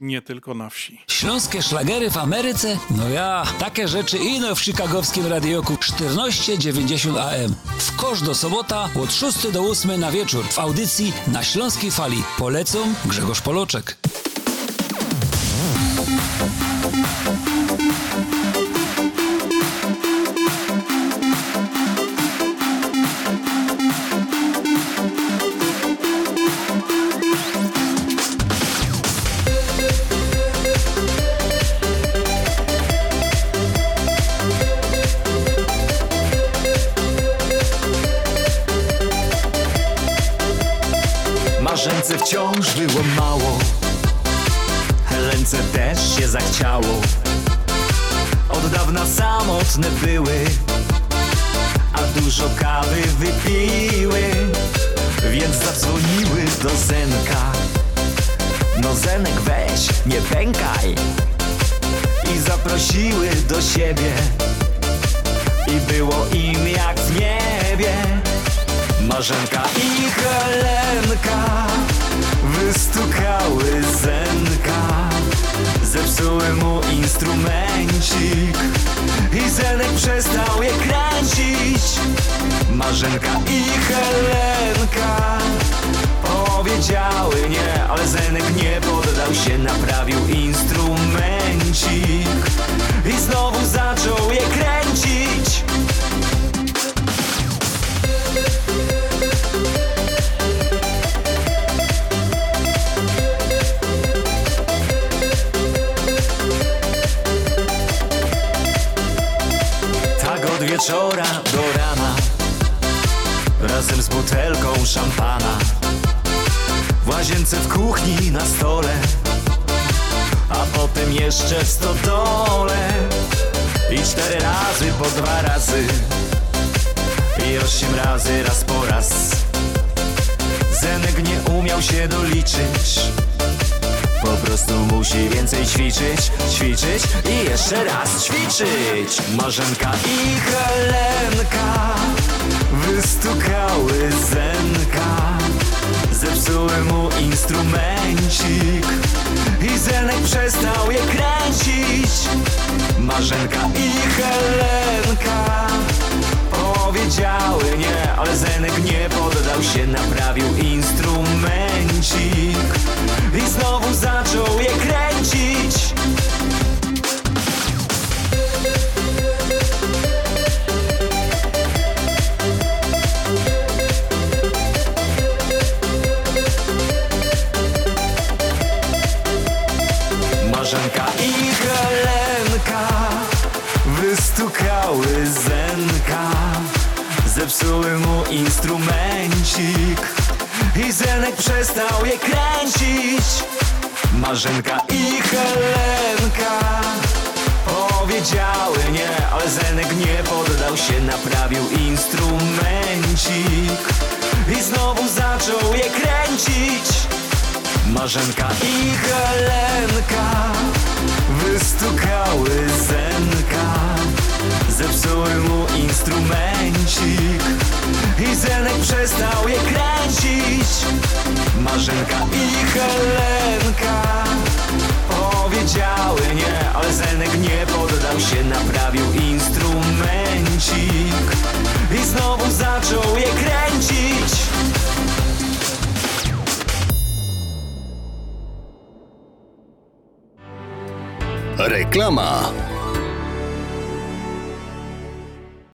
nie tylko na wsi. Śląskie szlagery w Ameryce? No ja, takie rzeczy ino w chicagowskim radioku 1490 AM. W kosz do sobota od 6 do 8 na wieczór w audycji na Śląskiej Fali. Polecą Grzegorz Poloczek. Było mało. Helence też się zachciało. Od dawna samotne były A dużo kawy wypiły. Więc zadzwoniły do Zenka. No Zenek weź, nie pękaj. I zaprosiły do siebie. I było im jak w niebie Marzenka i Helenka. Wystukały Zenka. Zepsuły mu instrumencik. I Zenek przestał je kręcić. Marzenka i Helenka Powiedziały nie, ale Zenek nie poddał się Naprawił instrumencik. I znowu zaczął je kręcić wieczora do rana. Razem z butelką szampana. W łazience w kuchni na stole. A potem jeszcze w stodole. I cztery razy po dwa razy. I osiem razy raz po raz. Zenek nie umiał się doliczyć po prostu musi więcej ćwiczyć, ćwiczyć i jeszcze raz ćwiczyć. Marzenka i Helenka wystukały Zenka. Zepsuły mu instrumencik i Zenek przestał je kręcić. Marzenka i Helenka powiedziały nie, ale Zenek nie poddał się, naprawił instrumencik i znowu zaczął je kręcić. Marzenka i Helenka wystukały Zenka Zepsuły mu instrumencik I Zenek przestał je kręcić. Marzenka i Helenka Powiedziały nie, ale Zenek nie poddał się Naprawił instrumencik I znowu zaczął je kręcić. Marzenka i Helenka Wystukały Zenka Zepsuły mu instrumencik I Zenek przestał je kręcić Marzenka i Helenka Powiedziały nie, ale Zenek nie poddał się Naprawił instrumencik I znowu zaczął je kręcić Reklama.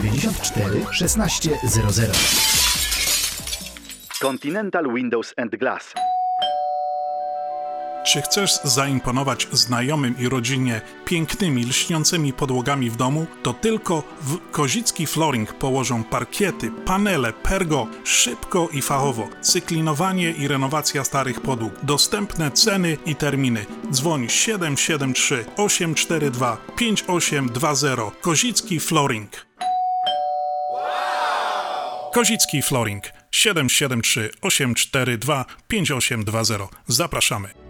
794 1600. Continental Windows and Glass. Czy chcesz zaimponować znajomym i rodzinie pięknymi, lśniącymi podłogami w domu? To tylko w Kozicki Flooring położą parkiety, panele, pergo, szybko i fachowo, cyklinowanie i renowacja starych podłóg. Dostępne ceny i terminy. Dzwoń 773 842 5820 Kozicki Flooring. Kozicki Flooring 773 842 5820. Zapraszamy.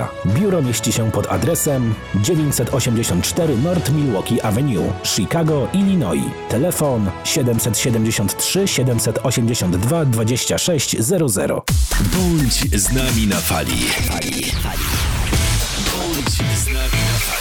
Biuro mieści się pod adresem 984 North Milwaukee Avenue, Chicago, Illinois. Telefon 773 782 2600. Bądź z nami na fali. fali. Bądź z nami na fali.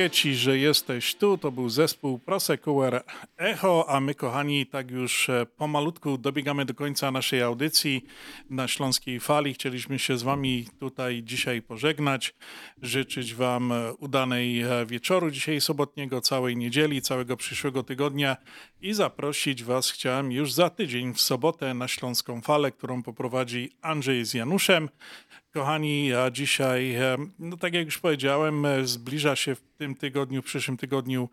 Dziękuję Ci, że jesteś tu. To był zespół Prosekuer Echo, a my, kochani, tak już e, pomalutku dobiegamy do końca naszej audycji na Śląskiej Fali. Chcieliśmy się z Wami tutaj dzisiaj pożegnać, życzyć Wam e, udanej e, wieczoru dzisiaj sobotniego, całej niedzieli, całego przyszłego tygodnia i zaprosić Was chciałem już za tydzień w sobotę na Śląską Falę, którą poprowadzi Andrzej z Januszem. Kochani, a dzisiaj, e, no tak jak już powiedziałem, e, zbliża się w tym tygodniu, w przyszłym tygodniu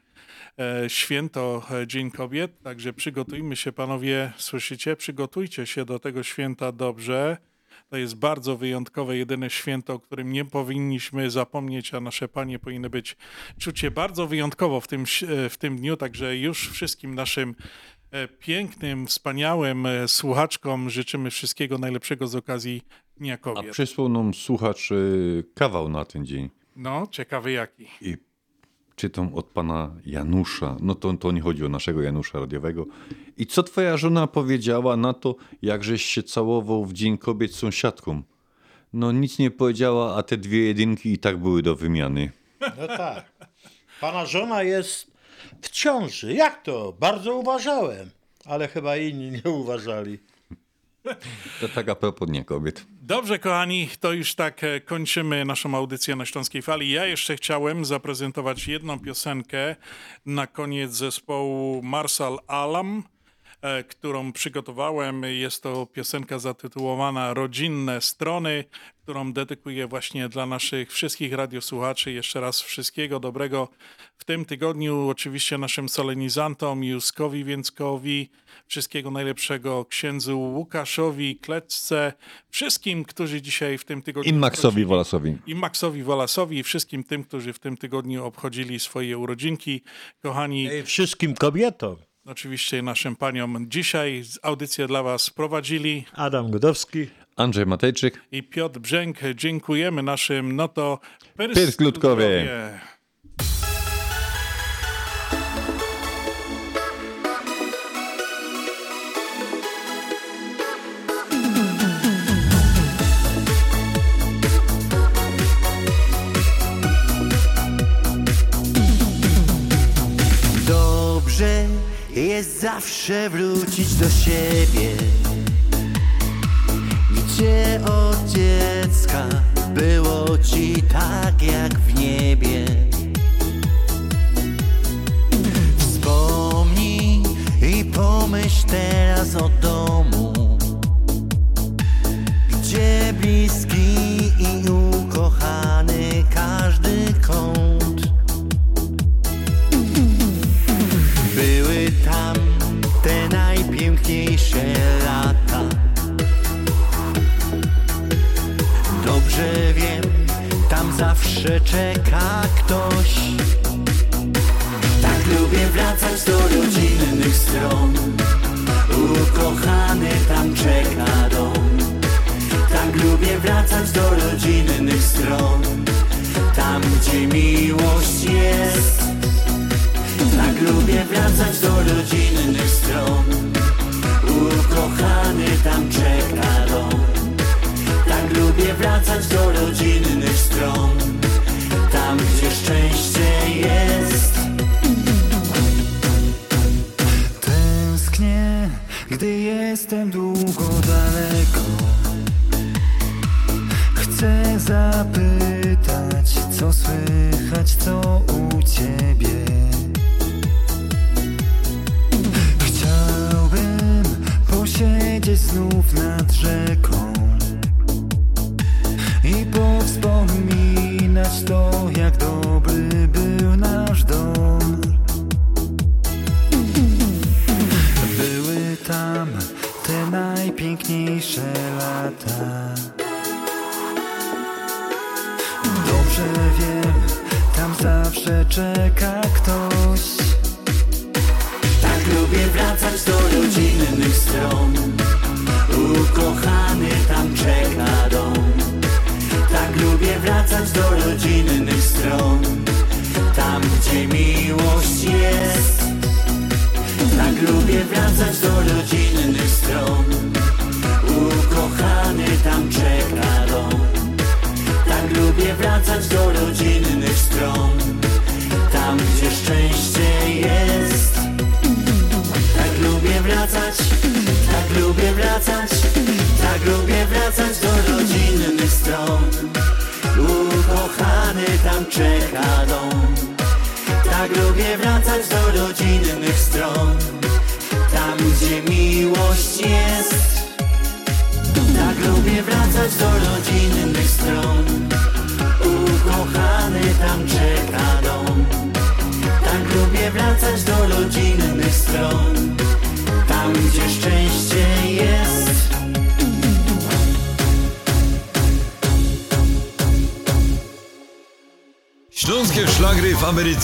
e, święto Dzień Kobiet, także przygotujmy się, panowie, słyszycie? Przygotujcie się do tego święta dobrze. To jest bardzo wyjątkowe, jedyne święto, o którym nie powinniśmy zapomnieć, a nasze panie powinny być czucie bardzo wyjątkowo w tym, w tym dniu, także już wszystkim naszym pięknym, wspaniałym słuchaczkom życzymy wszystkiego najlepszego z okazji A przysłał nam słuchacz y, kawał na ten dzień. No, ciekawy jaki. I czytam od pana Janusza. No to, to nie chodzi o naszego Janusza radiowego. I co twoja żona powiedziała na to, jakżeś się całował w Dzień Kobiet z sąsiadką? No nic nie powiedziała, a te dwie jedynki i tak były do wymiany. No tak. Pana żona jest w ciąży. Jak to? Bardzo uważałem. Ale chyba inni nie uważali. To tak a propos Dnia Kobiet. Dobrze, kochani, to już tak e, kończymy naszą audycję na Śląskiej Fali. Ja jeszcze chciałem zaprezentować jedną piosenkę na koniec zespołu Marsal Alam, którą przygotowałem. Jest to piosenka zatytułowana Rodzinne Strony, którą dedykuję właśnie dla naszych wszystkich radiosłuchaczy. Jeszcze raz wszystkiego dobrego w tym tygodniu. Oczywiście naszym solenizantom, Józkowi Więckowi, wszystkiego najlepszego księdzu Łukaszowi, Klecce, wszystkim, którzy dzisiaj w tym tygodniu... I Maxowi Wolasowi. I Maxowi Wolasowi i wszystkim tym, którzy w tym tygodniu obchodzili swoje urodzinki. Kochani... I wszystkim kobietom. Oczywiście naszym paniom. Dzisiaj audycję dla was prowadzili Adam Godowski. Andrzej Matejczyk. i Piotr Brzęk. Dziękujemy naszym, no to... Pyrsk Ludkowie. Zawsze wrócić do siebie. Gdzie od dziecka było ci tak jak w niebie? Wspomnij i pomyśl teraz o domu zawsze czeka ktoś. Tak lubię wracać do rodzinnych stron. Ukochany tam czeka dom. Tak lubię wracać do rodzinnych stron. Tam gdzie miłość jest. Tak lubię wracać do lubię wracać do rodzinnych stron Tam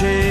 change.